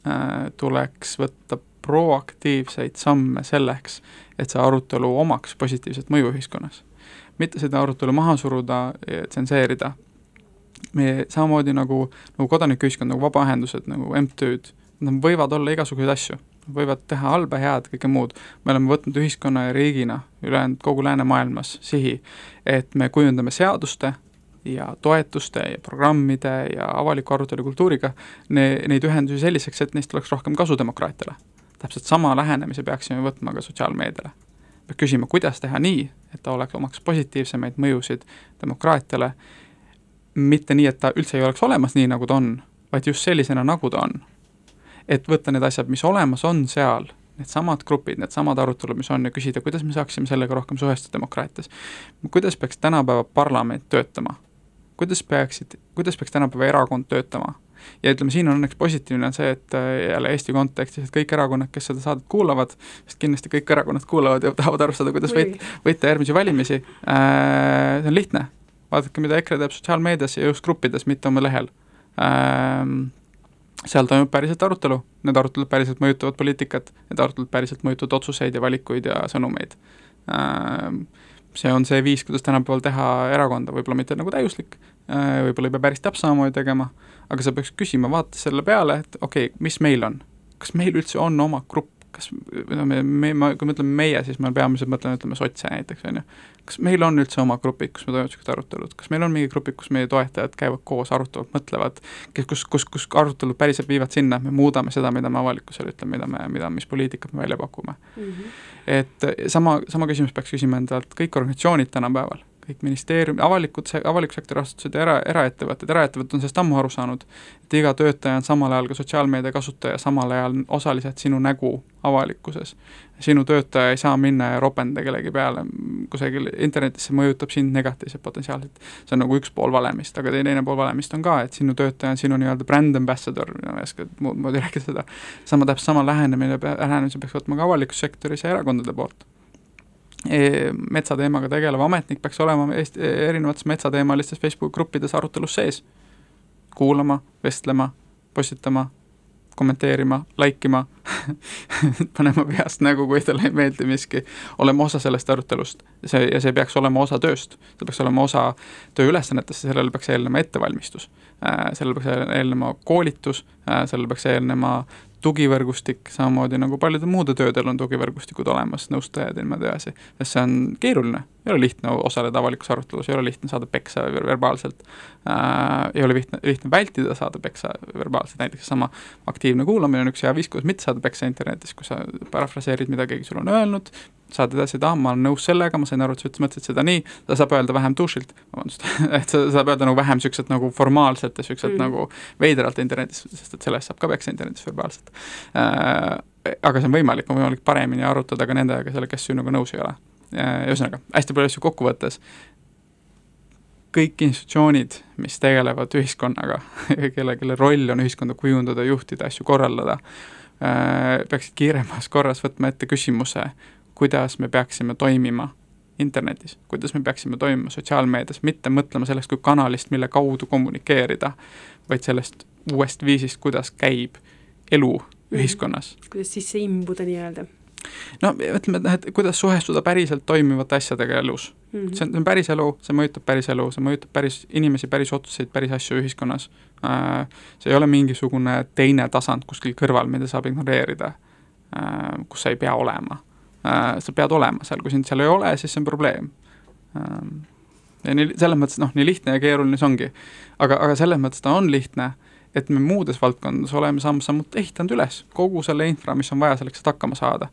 äh, tuleks võtta proaktiivseid samme selleks, et see arutelu omaks positiivset mõju ühiskonnas. mitte seda arutelu maha suruda, tsenseerida me samamoodi nagu, nagu kodanikuühiskond, nagu vabaühendused, nagu MTÜ-d, nad võivad olla igasuguseid asju, võivad teha halba, head, kõike muud. me oleme võtnud ühiskonna ja riigina, ülejäänud kogu läänemaailmas sihi, et me kujundame seaduste ja toetuste ja programmide ja avaliku arutelu kultuuriga ne, neid ühendusi selliseks, et neist oleks rohkem kasu demokraatiale. täpselt sama lähenemise peaksime võtma ka sotsiaalmeediale. peab küsima, kuidas teha nii, et ta oleks, omaks positiivsemaid mõjusid demokraatiale, mitte nii, et ta üldse ei oleks olemas nii, nagu ta on, vaid just sellisena, nagu ta on et võtta need asjad, mis olemas on seal, needsamad grupid, needsamad arutelud, mis on ja küsida, kuidas me saaksime sellega rohkem suhestuda demokraatias. kuidas peaks tänapäeva parlament töötama? kuidas peaksid, kuidas peaks tänapäeva erakond töötama? ja ütleme, siin on õnneks positiivne on see, et äh, jälle Eesti kontekstis, et kõik erakonnad, kes seda saadet kuulavad, sest kindlasti kõik erakonnad kuulavad ja tahavad aru saada, kuidas võit, võita järgmisi valimisi äh,, see on lihtne. vaadake, mida EKRE teeb sotsiaalmeedias ja just gruppides, mitte oma lehel äh, seal toimub päriselt arutelu, need arutelud päriselt mõjutavad poliitikat, need arutelud päriselt mõjutavad otsuseid ja valikuid ja sõnumeid. See on see viis, kuidas tänapäeval teha erakonda, võib-olla mitte nagu täiuslik, võib-olla ei pea päris täpselt samamoodi tegema, aga sa peaks küsima, vaata selle peale, et okei okay,, mis meil on, kas meil üldse on oma grupp, kas no me, me, ma, kui me ütleme meie, siis ma peamiselt mõtlen, ütleme sotse näiteks, on ju. kas meil on üldse oma grupid, kus me toimuvad niisugused arutelud, kas meil on mingi grupid, kus meie toetajad käivad koos, arutavad, mõtlevad, kes, kus, kus, kus arutelud päriselt viivad sinna, et me muudame seda, mida me avalikkusele ütleme, mida me, mida, mis poliitikat me välja pakume mm. -hmm. et sama, sama küsimus peaks küsima endalt kõik organisatsioonid tänapäeval kõik ministeerium, avalikud, avaliku sektori asutused ja era, eraettevõtted, eraettevõtted on sellest ammu aru saanud, et iga töötaja on samal ajal ka sotsiaalmeedia kasutaja, samal ajal osaliselt sinu nägu avalikkuses. sinu töötaja ei saa minna ja ropenda kellegi peale kusagil internetis, see mõjutab sind negatiivselt potentsiaalselt. see on nagu üks pool valemist, aga teine pool valemist on ka, et sinu töötaja on sinu nii-öelda brand ambassador, ma ei oska muud moodi rääkida seda, sama, täpselt sama lähenemine, lähenemise peaks võtma ka avalikus sektoris ja erakondade poolt metsateemaga tegelev ametnik peaks olema Eesti, erinevates metsateemalistes Facebook gruppides arutelus sees. kuulama, vestlema, postitama, kommenteerima, like ima panema peast nägu, kui talle ei meeldi miski, olema osa sellest arutelust. see, ja see peaks olema osa tööst, see peaks olema osa tööülesannetest ja sellele peaks eelnema ettevalmistus äh,. sellele peaks eelnema koolitus äh,, sellele peaks eelnema tugivõrgustik, samamoodi nagu paljudel muudel töödel on tugivõrgustikud olemas, nõustajad ja niimoodi edasi. sest see on keeruline, ei ole lihtne osaleda avalikus arutelus, ei ole lihtne saada peksa verbaalselt äh,, ei ole lihtne, lihtne vältida saada peksa verbaalselt, näiteks sama aktiivne kuulamine on üks hea viis, kuidas mitte saada peksa internetis, kui sa parafraseerid, mida keegi sulle on öelnud, saad edasi taha, ma olen nõus sellega, ma sain aru, et sa mõtlesid seda nii, ta saab öelda vähem dušilt, vabandust et sa saab öelda nagu vähem niisugused nagu formaalselt ja niisugused mm. nagu veidralt internetis, sest et sellest saab ka peksa internetis verbaalselt äh,. aga see on võimalik, on võimalik paremini arutada ka nendega, kelle, kes sinuga nõus ei ole. Ühesõnaga, hästi palju asju kokku võttes, kõik institutsioonid, mis tegelevad ühiskonnaga kelle, kelle roll on ühiskonda kujundada, juhtida, asju korraldada äh,, peaksid kiiremas korras võtma ette küsimuse, kuidas me peaksime toimima internetis, kuidas me peaksime toimima sotsiaalmeedias, mitte mõtlema sellest kui kanalist, mille kaudu kommunikeerida, vaid sellest uuest viisist, kuidas käib elu mhm. ühiskonnas kuidas sisse imbuda nii-öelda? No ütleme, et noh, et kuidas suhestuda päriselt toimivate asjadega elus mm. -hmm. see on, see on päris elu, see mõjutab päris elu, see mõjutab päris inimesi, päris otsuseid, päris asju ühiskonnas äh,. see ei ole mingisugune teine tasand kuskil kõrval, mida saab ignoreerida äh,, kus sa ei pea olema äh, sa pead olema seal, kui sind seal ei ole, siis see on probleem ja nii, selles mõttes noh, nii lihtne ja keeruline see ongi. aga, aga selles mõttes ta on lihtne, et me muudes valdkondades oleme samm-sammult ehitanud üles kogu selle infra, mis on vaja selleks, et hakkama saada.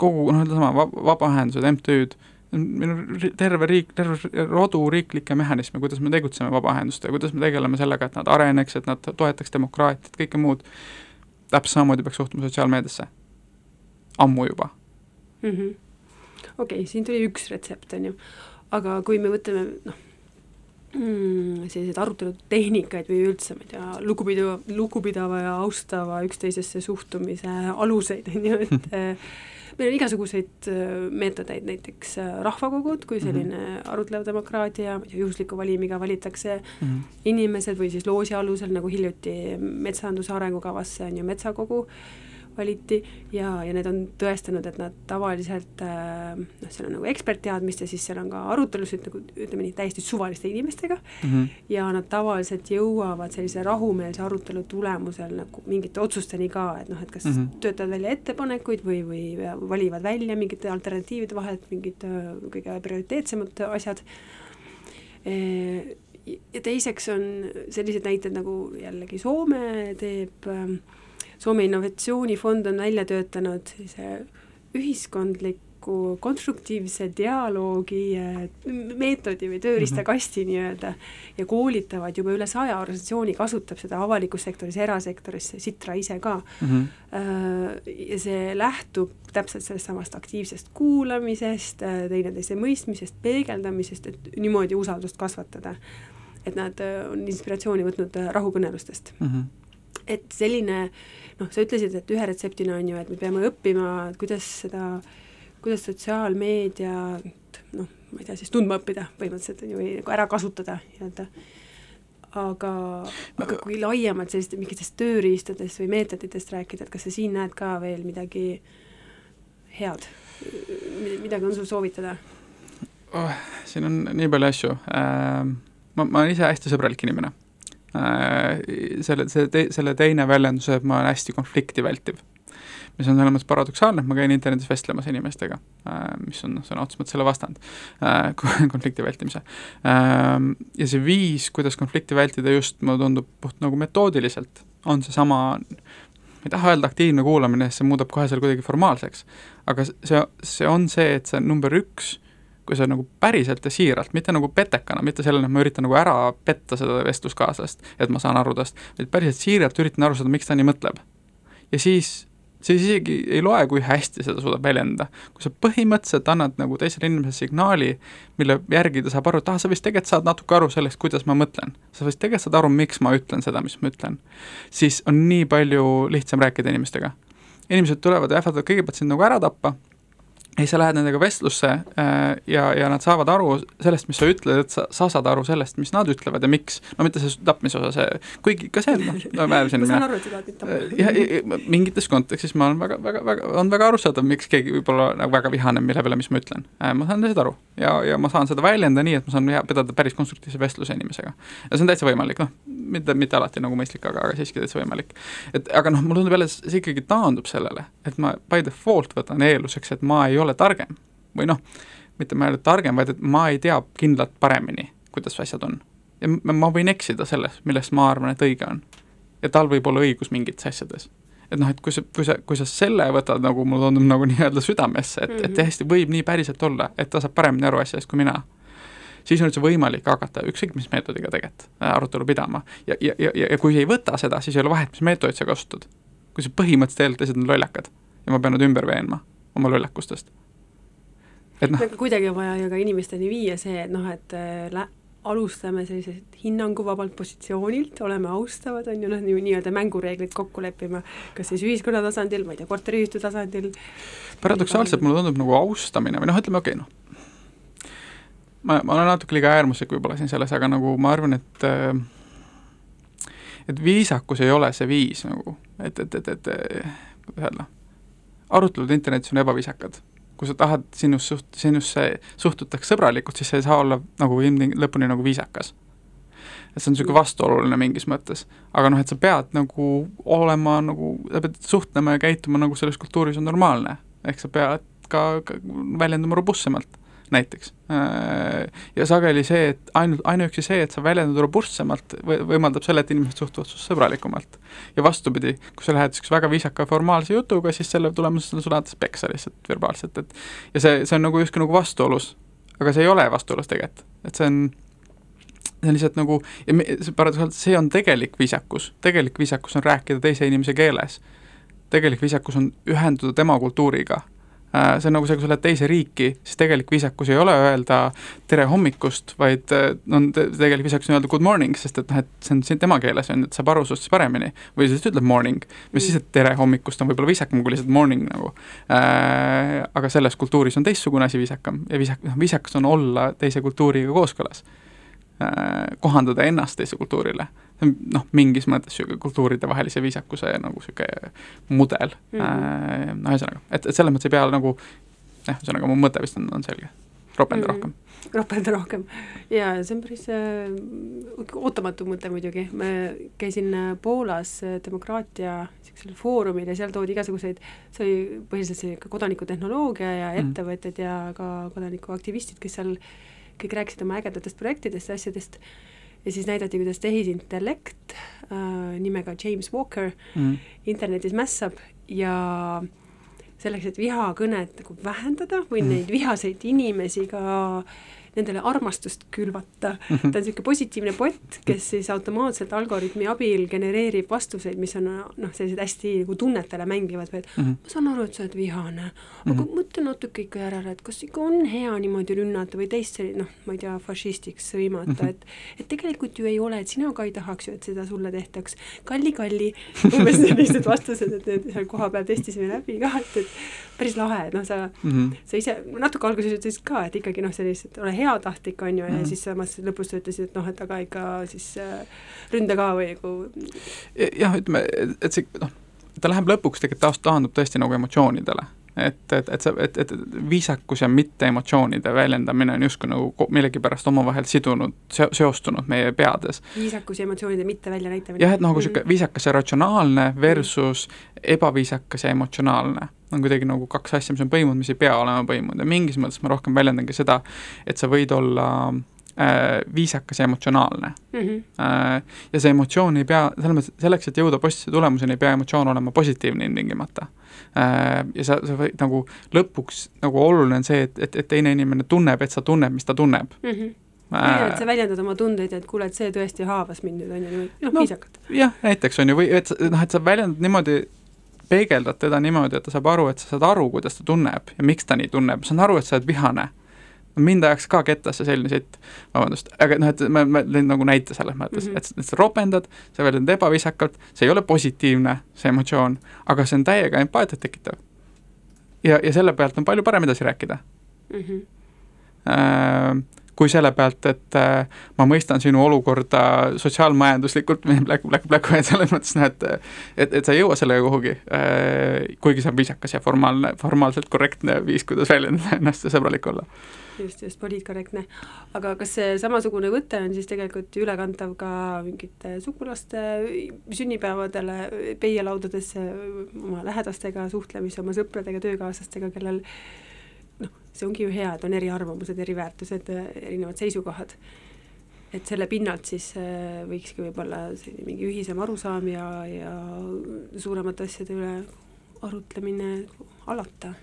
kogu noh, sedasama vabaühendused, MTÜ-d, meil on terve riik, terve rodu riiklikke mehhanisme, kuidas me tegutseme vabaühendustega, kuidas me tegeleme sellega, et nad areneks, et nad toetaks demokraatiat, kõike muud. täpselt samamoodi peaks suhtuma sotsiaalmeediasse. ammu juba mm -hmm.. okei okay,, siin tuli üks retsept, on ju, aga kui me võtame noh mm,, selliseid arutelutehnikaid või üldse, ma ei tea, lugupidava, lugupidava ja austava üksteisesse suhtumise aluseid, on ju, et eh, meil on igasuguseid eh, meetodeid, näiteks eh, rahvakogud kui selline mm -hmm. arutlev demokraatia, juhusliku valimiga valitakse mm -hmm. inimesed või siis loosi alusel, nagu hiljuti metsanduse arengukavasse on ju metsakogu valiti ja, ja need on tõestanud, et nad tavaliselt äh, noh, seal on nagu ekspertteadmist ja siis seal on ka arutelusid nagu ütleme nii, täiesti suvaliste inimestega mm -hmm. ja nad tavaliselt jõuavad sellise rahumeelse arutelu tulemusel nagu mingite otsusteni ka, et noh, et kas mm -hmm. töötavad välja ettepanekuid või, või valivad välja mingite alternatiivide vahelt mingid äh, kõige prioriteetsemad asjad e ja teiseks on sellised näited nagu jällegi Soome teeb äh, Soome Innovatsioonifond on välja töötanud sellise ühiskondliku konstruktiivse dialoogi äh, meetodi või tööriistakasti mm -hmm. nii-öelda ja koolitavad juba üle saja organisatsiooni, kasutab seda avalikus sektoris, erasektoris, Sitra ise ka mm. -hmm. ja see lähtub täpselt sellest samast aktiivsest kuulamisest, äh, teineteise mõistmisest, peegeldamisest, et niimoodi usaldust kasvatada. et nad on inspiratsiooni võtnud rahukõnelustest mm. -hmm et selline noh, sa ütlesid, et ühe retseptina on ju, et me peame õppima, kuidas seda, kuidas sotsiaalmeediat noh, ma ei tea, siis tundma õppida põhimõtteliselt on ju, või nagu ära kasutada nii-öelda. Aga, aga kui laiemalt sellist mingitest tööriistadest või meetoditest rääkida, et kas sa siin näed ka veel midagi head, midagi on sul soovitada? Oh,? siin on nii palju asju. Äh,, ma, ma olen ise hästi sõbralik inimene selle, see te,, selle teine väljendus, et ma olen hästi konflikti vältiv. mis on selles mõttes paradoksaalne, et ma käin internetis vestlemas inimestega, äh, mis on sõna otseses mõttes selle vastand, äh, konflikti vältimise. Ja see viis, kuidas konflikti vältida just, mulle tundub puht nagu metoodiliselt, on seesama ma ei taha öelda aktiivne kuulamine, sest see muudab kohe selle kuidagi formaalseks, aga see, see on see, et see number üks kui sa nagu päriselt ja siiralt, mitte nagu petekana, mitte sellena, et ma üritan nagu ära petta seda vestluskaaslast, et ma saan aru tast, vaid päriselt siiralt üritan aru saada, miks ta nii mõtleb. ja siis, siis isegi ei loe, kui hästi seda suudab väljendada. kui sa põhimõtteliselt annad nagu teisele inimesele signaali, mille järgi ta saab aru, et ah, sa vist tegelikult saad natuke aru sellest, kuidas ma mõtlen. sa vist tegelikult saad aru, miks ma ütlen seda, mis ma ütlen. siis on nii palju lihtsam rääkida inimestega. inimesed tulevad ja ähvardavad kõigepealt sind nagu ära tappa ja siis sa lähed nendega vestlusse äh, ja, ja nad saavad aru sellest, mis sa ütled, et sa, sa saad aru sellest, mis nad ütlevad ja miks, no mitte see tapmise osa, see, kuigi ka see, noh, no määrasin ma saan aru, et sa tahad mind tappa. Mingites kontekstis ma olen väga, väga, väga, on väga arusaadav, miks keegi võib olla nagu väga vihane mille peale, mis ma ütlen. Äh, ma saan sellest aru ja, ja ma saan seda väljendada nii, et ma saan pidada päris konstruktiivse vestluse inimesega. ja see on täitsa võimalik, noh, mitte, mitte alati nagu mõistlik, aga, aga siiski täitsa võimalik. et aga noh, mulle tundub jälle, see ikkagi taandub sellele, et ma by default võtan eelduseks, et ma ei ole targem. või noh, mitte ma ei ole targem, vaid et ma ei tea kindlalt paremini, kuidas asjad on. ja ma võin eksida selles, millest ma arvan, et õige on. ja tal võib olla õigus mingites asjades et noh, et kui sa, kui sa, kui sa selle võtad nagu mulle tundub nagu nii-öelda südamesse, et mm, -hmm. et mhm. hästi võib nii päriselt olla, et ta saab paremini aru asjadest kui mina siis on üldse võimalik hakata ükskõik mis meetodiga tegelikult äh, arutelu pidama. ja, ja, ja, ja kui ei võta seda, siis ei ole vahet, mis meetodit sa kasutad. kui sa põhimõtteliselt eeldad, teised on lollakad ja ma pean nad ümber veenma oma lollakustest. et noh. kuidagi on vaja ju ka inimesteni viia see, et noh, et äh, lä-, alustame sellisest hinnanguvabalt positsioonilt, oleme austavad, on ju noh, nii-öelda mängureeglid kokku leppima, kas siis ühiskonna tasandil, ma ei tea, korteriühistu tasandil. paradoksaalselt mulle tundub nagu austamine või noh, ütleme okei okay,, noh, ma, ma olen natuke liiga äärmuslik võib-olla siin selles, aga nagu ma arvan, et et viisakus ei ole see viis nagu, et, et, et, et kuidas öelda, arutelud internetis on ebaviisakad. kui sa tahad sinust suht-, sinusse suhtutakse sõbralikult, siis sa ei saa olla nagu ilmting-, lõpuni nagu viisakas. et see on niisugune vastuoluline mingis mõttes. aga noh, et sa pead nagu olema nagu, sa pead suhtlema ja käituma nagu selles kultuuris on normaalne. ehk sa pead ka, ka väljenduma robustsemalt näiteks. Äh, ja sageli see, et ainult, ainuüksi see, et sa väljendud robustsemalt, võimaldab selle, et inimesed suhtuvad sinust sõbralikumalt. ja vastupidi, kui sa lähed niisuguse väga viisaka formaalse jutuga, siis selle tulemusena sulle antakse peksa lihtsalt verbaalselt, et ja see, see on nagu justkui nagu vastuolus, aga see ei ole vastuolus tegelikult, et see on see on lihtsalt nagu, ja me, see paradoksaalselt, see on tegelik viisakus, tegelik viisakus on rääkida teise inimese keeles. tegelik viisakus on ühenduda tema kultuuriga see on nagu see, kui sa lähed teise riiki, siis tegelik viisakus ei ole öelda tere hommikust, vaid äh, on te, tegelik viisakus on öelda good morning, sest et noh, et see on siin tema keeles on ju, et saab aru sinust paremini. või siis ütleb morning, või siis, et tere hommikust on võib-olla viisakam kui lihtsalt morning nagu äh,. aga selles kultuuris on teistsugune asi viisakam ja viisak-, noh viisakas on olla teise kultuuriga kooskõlas äh,. kohandada ennast teise kultuurile see on noh, mingis mõttes niisugune kultuuridevahelise viisakuse nagu niisugune mudel. Mm, -hmm. ühesõnaga, et, et selles mõttes ei pea nagu jah, ühesõnaga mu mõte vist on, on selge, ropenda mm. rohkem. Ropenda rohkem. Ja see on päris äh, ootamatu mõte muidugi, ma käisin äh, Poolas äh, demokraatia niisugusel foorumil ja seal toodi igasuguseid, see oli põhiliselt see kodanikutehnoloogia ja mm. ettevõtted ja ka kodanikuaktivistid, kes seal kõik rääkisid oma ägedatest projektidest ja asjadest ja siis näidati, kuidas tehisintellekt äh, nimega James Walker mm. internetis mässab ja selleks, et vihakõnet nagu vähendada või mm. neid vihaseid inimesi ka äh, nendele armastust külvata. -hmm. ta on niisugune positiivne bot, kes siis automaatselt algoritmi abil genereerib vastuseid, mis on noh, sellised hästi nagu tunnetele mängivad või et mm -hmm. ma saan aru, et sa oled vihane, aga mm -hmm. mõtle natuke ikka järele, et kas ikka on hea niimoodi rünnata või teist selline noh, ma ei tea, fašistiks sõimata -hmm. et et tegelikult ju ei ole, et sina ka ei tahaks ju, et seda sulle tehtaks. kalli-kalli, umbes sellised vastused, et need seal kohapeal testisime läbi ka, et, et päris lahe, et noh, sa mm, -hmm. sa ise natuke alguses ütlesid ka, et ikkagi noh, sellist, ole heatahtlik, on ju, ja mm -hmm. siis samas lõpus sa ütlesid, et noh, et aga ikka siis äh, ründa ka või nagu jah, ütleme, et see noh, ta läheb lõpuks tegelikult taas taandub tõesti nagu emotsioonidele et, et, et see, et, et viisakus ja mitte emotsioonide väljendamine on justkui nagu millegipärast omavahel sidunud, seostunud meie peades. viisakus ja emotsioonide mitte väljanäitamine. jah, et nagu niisugune mm -hmm. viisakas ja ratsionaalne versus ebaviisakas ja emotsionaalne on kuidagi nagu kaks asja, mis on põimunud, mis ei pea olema põimunud ja mingis mõttes ma rohkem väljendangi seda, et sa võid olla äh, viisakas ja emotsionaalne mm. -hmm. Äh, ja see emotsioon ei pea, selles mõttes, selleks, et jõuda positiivse tulemuseni, ei pea emotsioon olema positiivne ilmtingimata äh,. ja sa, sa võid nagu lõpuks nagu oluline on see, et, et, et teine inimene tunneb, et sa tunned, mis ta tunneb mm. -hmm äh, et sa väljendad oma tundeid, et kuule, et see tõesti haavas mind nüüd on ju, noh no, viisakalt. jah, näiteks on ju, või et noh, et sa väljendad niimoodi, peegeldad teda niimoodi, et ta saab aru, et sa saad aru, kuidas ta tunneb ja miks ta nii tunneb, ma saan aru, et sa oled vihane mind ajaks ka kettasse selline sitt, vabandust, aga noh, et ma, ma tõin nagu näite selles mõttes mm, -hmm. et, et sa ropendad, sa väljendad ebaviisakalt, see ei ole positiivne, see emotsioon, aga see on täiega empaatiat tekitav. ja, ja selle pealt on palju parem edasi rääkida mm. -hmm. Äh, kui selle pealt, et äh, ma mõistan sinu olukorda sotsiaalmajanduslikult, black, black, black, selles mõttes noh, et et, et sa ei jõua sellega kuhugi äh,, kuigi see on viisakas ja formaalne, formaalselt korrektne viis, kuidas väljendada ennast ja sõbralik olla just, just poliitkorrektne. aga kas see samasugune võte on siis tegelikult ülekantav ka mingite sugulaste sünnipäevadele, peielaudadesse, oma lähedastega suhtlemise, oma sõpradega, töökaaslastega, kellel noh, see ongi ju hea, et on eriarvamused, eriväärtused, erinevad seisukohad. et selle pinnalt siis äh, võikski võib-olla selline mingi ühisem arusaam ja, ja suuremate asjade üle arutlemine alata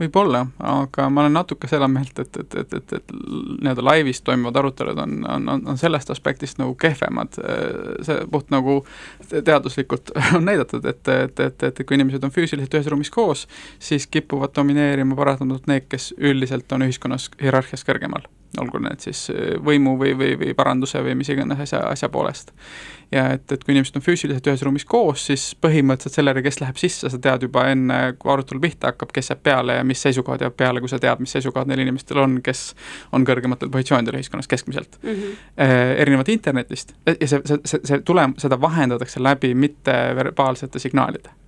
võib-olla, aga ma olen natuke seda meelt, et, et, et, et, et nii-öelda laivis toimuvad arutelud on, on, on, on sellest aspektist nagu kehvemad, see puht nagu teaduslikult on näidatud, et, et, et, et kui inimesed on füüsiliselt ühes ruumis koos, siis kipuvad domineerima paratamatult need, kes üldiselt on ühiskonnas hierarhias kõrgemal olgu need siis võimu või, või, või paranduse või mis iganes asja, asja poolest ja et, et kui inimesed on füüsiliselt ühes ruumis koos, siis põhimõtteliselt sellele, kes läheb sisse, sa tead juba enne, kui arutelu pihta hakkab, kes jääb peale ja mis seisukohad jääb peale, kui sa tead, mis seisukohad neil inimestel on, kes on kõrgematel positsioonidel ühiskonnas keskmiselt mm. -hmm. erinevalt internetist ja see, see, see, see tulem-, seda vahendatakse läbi mitteverbaalsete signaalide Äh,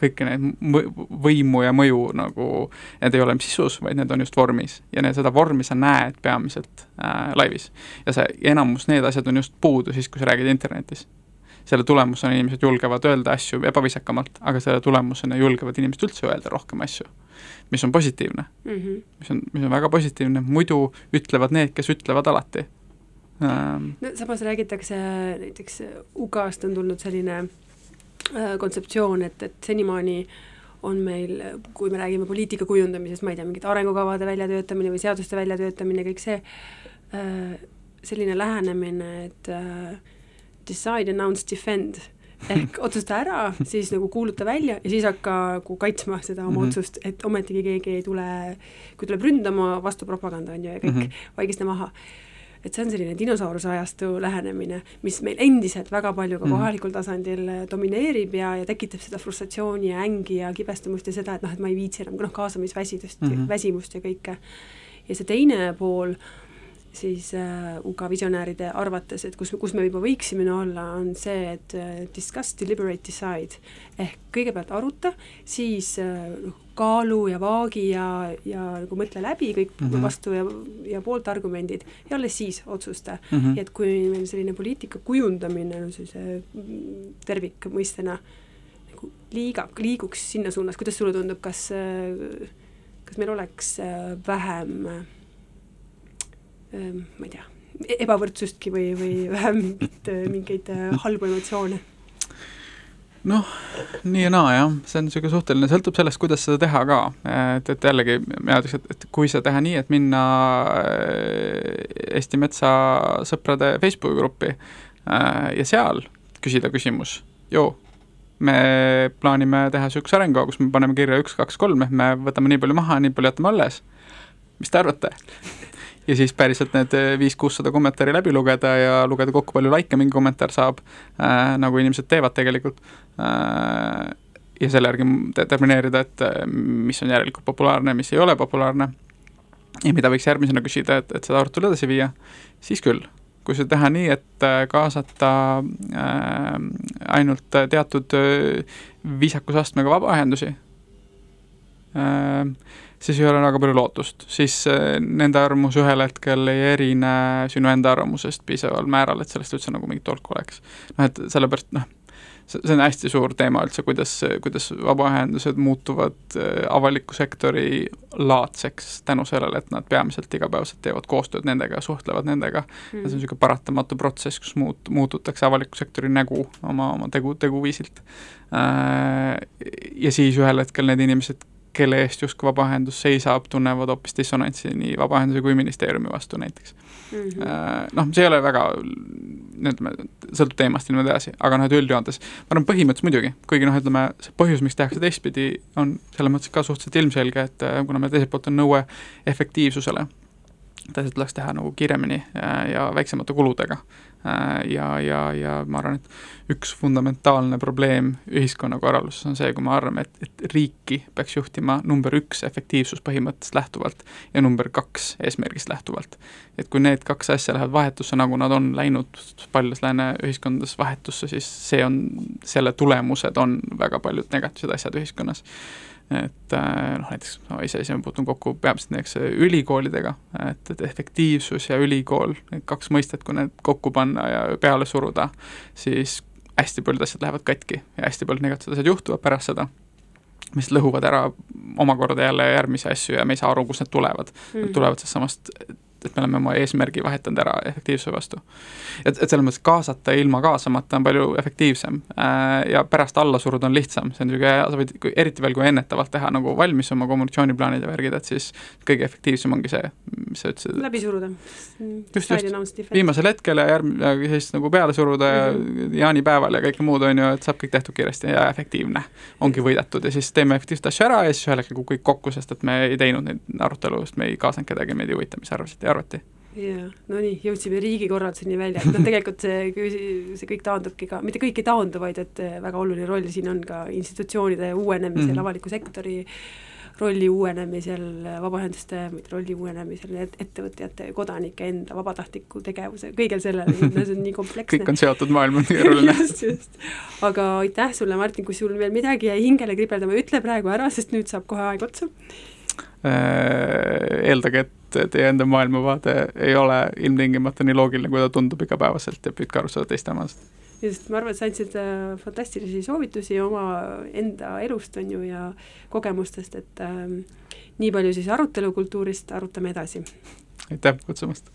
kõiki neid võimu ja mõju nagu, need ei ole sisus, vaid need on just vormis. ja need, seda vormi sa näed peamiselt äh, laivis. ja see, enamus, need asjad on just puudu siis, kui sa räägid internetis. selle tulemusena inimesed julgevad öelda asju ebaviisakamalt, aga selle tulemusena julgevad inimesed üldse öelda rohkem asju. mis on positiivne mm. -hmm. mis on, mis on väga positiivne, muidu ütlevad need, kes ütlevad alati ähm.. no samas räägitakse näiteks UK-st on tulnud selline Äh, kontseptsioon, et, et senimaani on meil, kui me räägime poliitika kujundamisest, ma ei tea, mingite arengukavade väljatöötamine või seaduste väljatöötamine, kõik see, äh, selline lähenemine, et äh, decide, announce, defend ehk otsusta ära, siis nagu kuuluta välja ja siis hakka nagu kaitsma seda oma mm -hmm. otsust, et ometigi keegi ei tule, kui tuleb ründama, vastupropaganda on ju ja kõik mm -hmm. vaigista maha et see on selline dinosauruse ajastu lähenemine, mis meil endiselt väga palju ka mhm. kohalikul tasandil äh, domineerib ja, ja tekitab seda frustratsiooni ja ängi ja kibestumust ja seda, et noh, et ma ei viitsi enam noh, kaasamisväsidust mm, -hmm. väsimust ja kõike. ja see teine pool, siis äh, UK visionääride arvates, et kus, kus me juba võiksime olla, on see, et äh, discuss, deliberate, decide ehk kõigepealt aruta, siis äh, kaalu ja vaagi ja, ja nagu mõtle läbi kõik mm -hmm. vastu ja, ja poolt argumendid ja alles siis otsusta mm. -hmm. et kui meil selline poliitika kujundamine, no sellise tervikmõistena nagu liiga, liiguks sinna suunas, kuidas sulle tundub, kas, kas meil oleks vähem Ehm, ma ei tea, ebavõrdsustki või, või vähem mingeid äh, halbu emotsioone? Noh, nii ja naa jah, see on niisugune suhteline, sõltub sellest, kuidas seda teha ka, et, et jällegi mina ütleks, et, et kui seda teha nii, et minna äh, Eesti Metsa sõprade Facebooki gruppi äh, ja seal küsida küsimus, joo, me plaanime teha niisuguse arengukava, kus me paneme kirja üks, kaks, kolm, et me võtame nii palju maha, nii palju jätame alles, mis te arvate ja siis päriselt need eh, viis-kuussada kommentaari läbi lugeda ja lugeda kokku, palju likee mingi kommentaar saab äh,, nagu inimesed teevad tegelikult äh,, ja selle järgi determineerida, et mis on järelikult populaarne, mis ei ole populaarne ja mida võiks järgmisena küsida, et, et seda arutelu edasi viia, siis küll. kui seda teha nii, et kaasata äh, ainult teatud viisakusastmega vabaühendusi äh,, siis ei ole väga palju lootust, siis äh, nende arvamus ühel hetkel ei erine sinu enda arvamusest piisaval määral, et sellest üldse nagu mingit tolku oleks. noh, et sellepärast noh, see, on hästi suur teema üldse, kuidas, kuidas vabaühendused muutuvad äh, avaliku sektori laadseks tänu sellele, et nad peamiselt igapäevaselt teevad koostööd nendega suhtlevad nendega mm. ja see on niisugune paratamatu protsess, kus muut-, muututakse avaliku sektori nägu oma, oma tegu, teguviisilt. Äh, ja siis ühel hetkel need inimesed, kelle eest justkui vabaühendus seisab, tunnevad hoopis dissonantsi nii vabaühenduse kui ministeeriumi vastu näiteks mm. -hmm. Noh, see ei ole väga, ütleme, sõltub teemast niimoodi edasi, aga noh, et üldjoontes, ma arvan, põhimõtteliselt muidugi, kuigi noh, ütleme, see põhjus, miks tehakse teistpidi, on selles mõttes ka suhteliselt ilmselge, et äh, kuna meil teiselt poolt on nõue efektiivsusele, et asjad tuleks teha nagu kiiremini ja, ja väiksemate kuludega Äh, ja, ja, ja ma arvan, et üks fundamentaalne probleem ühiskonnakorralduses on see, kui me arvame, et, et riiki peaks juhtima number üks efektiivsuspõhimõttest lähtuvalt ja number kaks eesmärgist lähtuvalt. et kui need kaks asja lähevad vahetusse, nagu nad on läinud paljudes lääne ühiskondades vahetusse, siis see on, selle tulemused on väga paljud negatiivsed asjad ühiskonnas et äh, noh, näiteks ma ise, ise puutun kokku peamiselt näiteks ülikoolidega, et, et efektiivsus ja ülikool, need kaks mõistet, kui need kokku panna ja peale suruda, siis hästi paljud asjad lähevad katki ja hästi paljud negatiivsed asjad juhtuvad pärast seda, mis lõhuvad ära omakorda jälle järgmisi asju ja me ei saa aru, kust need tulevad. Mm.. Need tulevad sellest samast et me oleme oma eesmärgi vahetanud ära efektiivsuse vastu. et, et selles mõttes kaasata ilma kaasamata on palju efektiivsem äh, ja pärast alla suruda on lihtsam, see on niisugune sa võid, eriti veel kui ennetavalt teha nagu valmis oma kommunikatsiooniplaanid ja värgid, et siis kõige efektiivsem ongi see, mis sa ütlesid. läbi suruda. just, just, viimasel hetkel ja järg-, siis nagu peale suruda ja mm -hmm. jaanipäeval ja kõike muud, on ju, et saab kõik tehtud kiiresti ja efektiivne. ongi võidetud ja siis teeme efektiivset asja ära ja siis ühel hetkel kukub kõik kokku, sest et me ei teinud neid arutelu, sest me ei kaasanud kedagi, meid ei huvita, mis arvasid ja arvati. jaa, no nii, jõudsime riigikorralduseni välja, et noh, tegelikult see, see kõik taandubki ka, mitte kõik ei taandu, vaid et eh, väga oluline roll siin on ka institutsioonide uuenemisel mm, -hmm. avaliku sektori rolli uuenemisel, vabaühenduste rolli uuenemisel, ettevõtjate, kodanike enda vabatahtliku tegevuse, kõigel sellel, see on nii kompleksne. kõik on seotud, maailm on keeruline just, just. aga aitäh sulle, Martin, kui sul veel midagi jäi hingele kribeldama, ütle praegu ära, sest nüüd saab kohe aeg otsa eeldage, et teie enda maailmavaade ei ole ilmtingimata nii loogiline, kui ta tundub igapäevaselt ja püüdke aru saada teiste omast. just, ma arvan, et sa andsid äh, fantastilisi soovitusi oma enda elust, on ju, ja kogemustest, et ähm, nii palju siis arutelukultuurist, arutame edasi. aitäh kutsumast!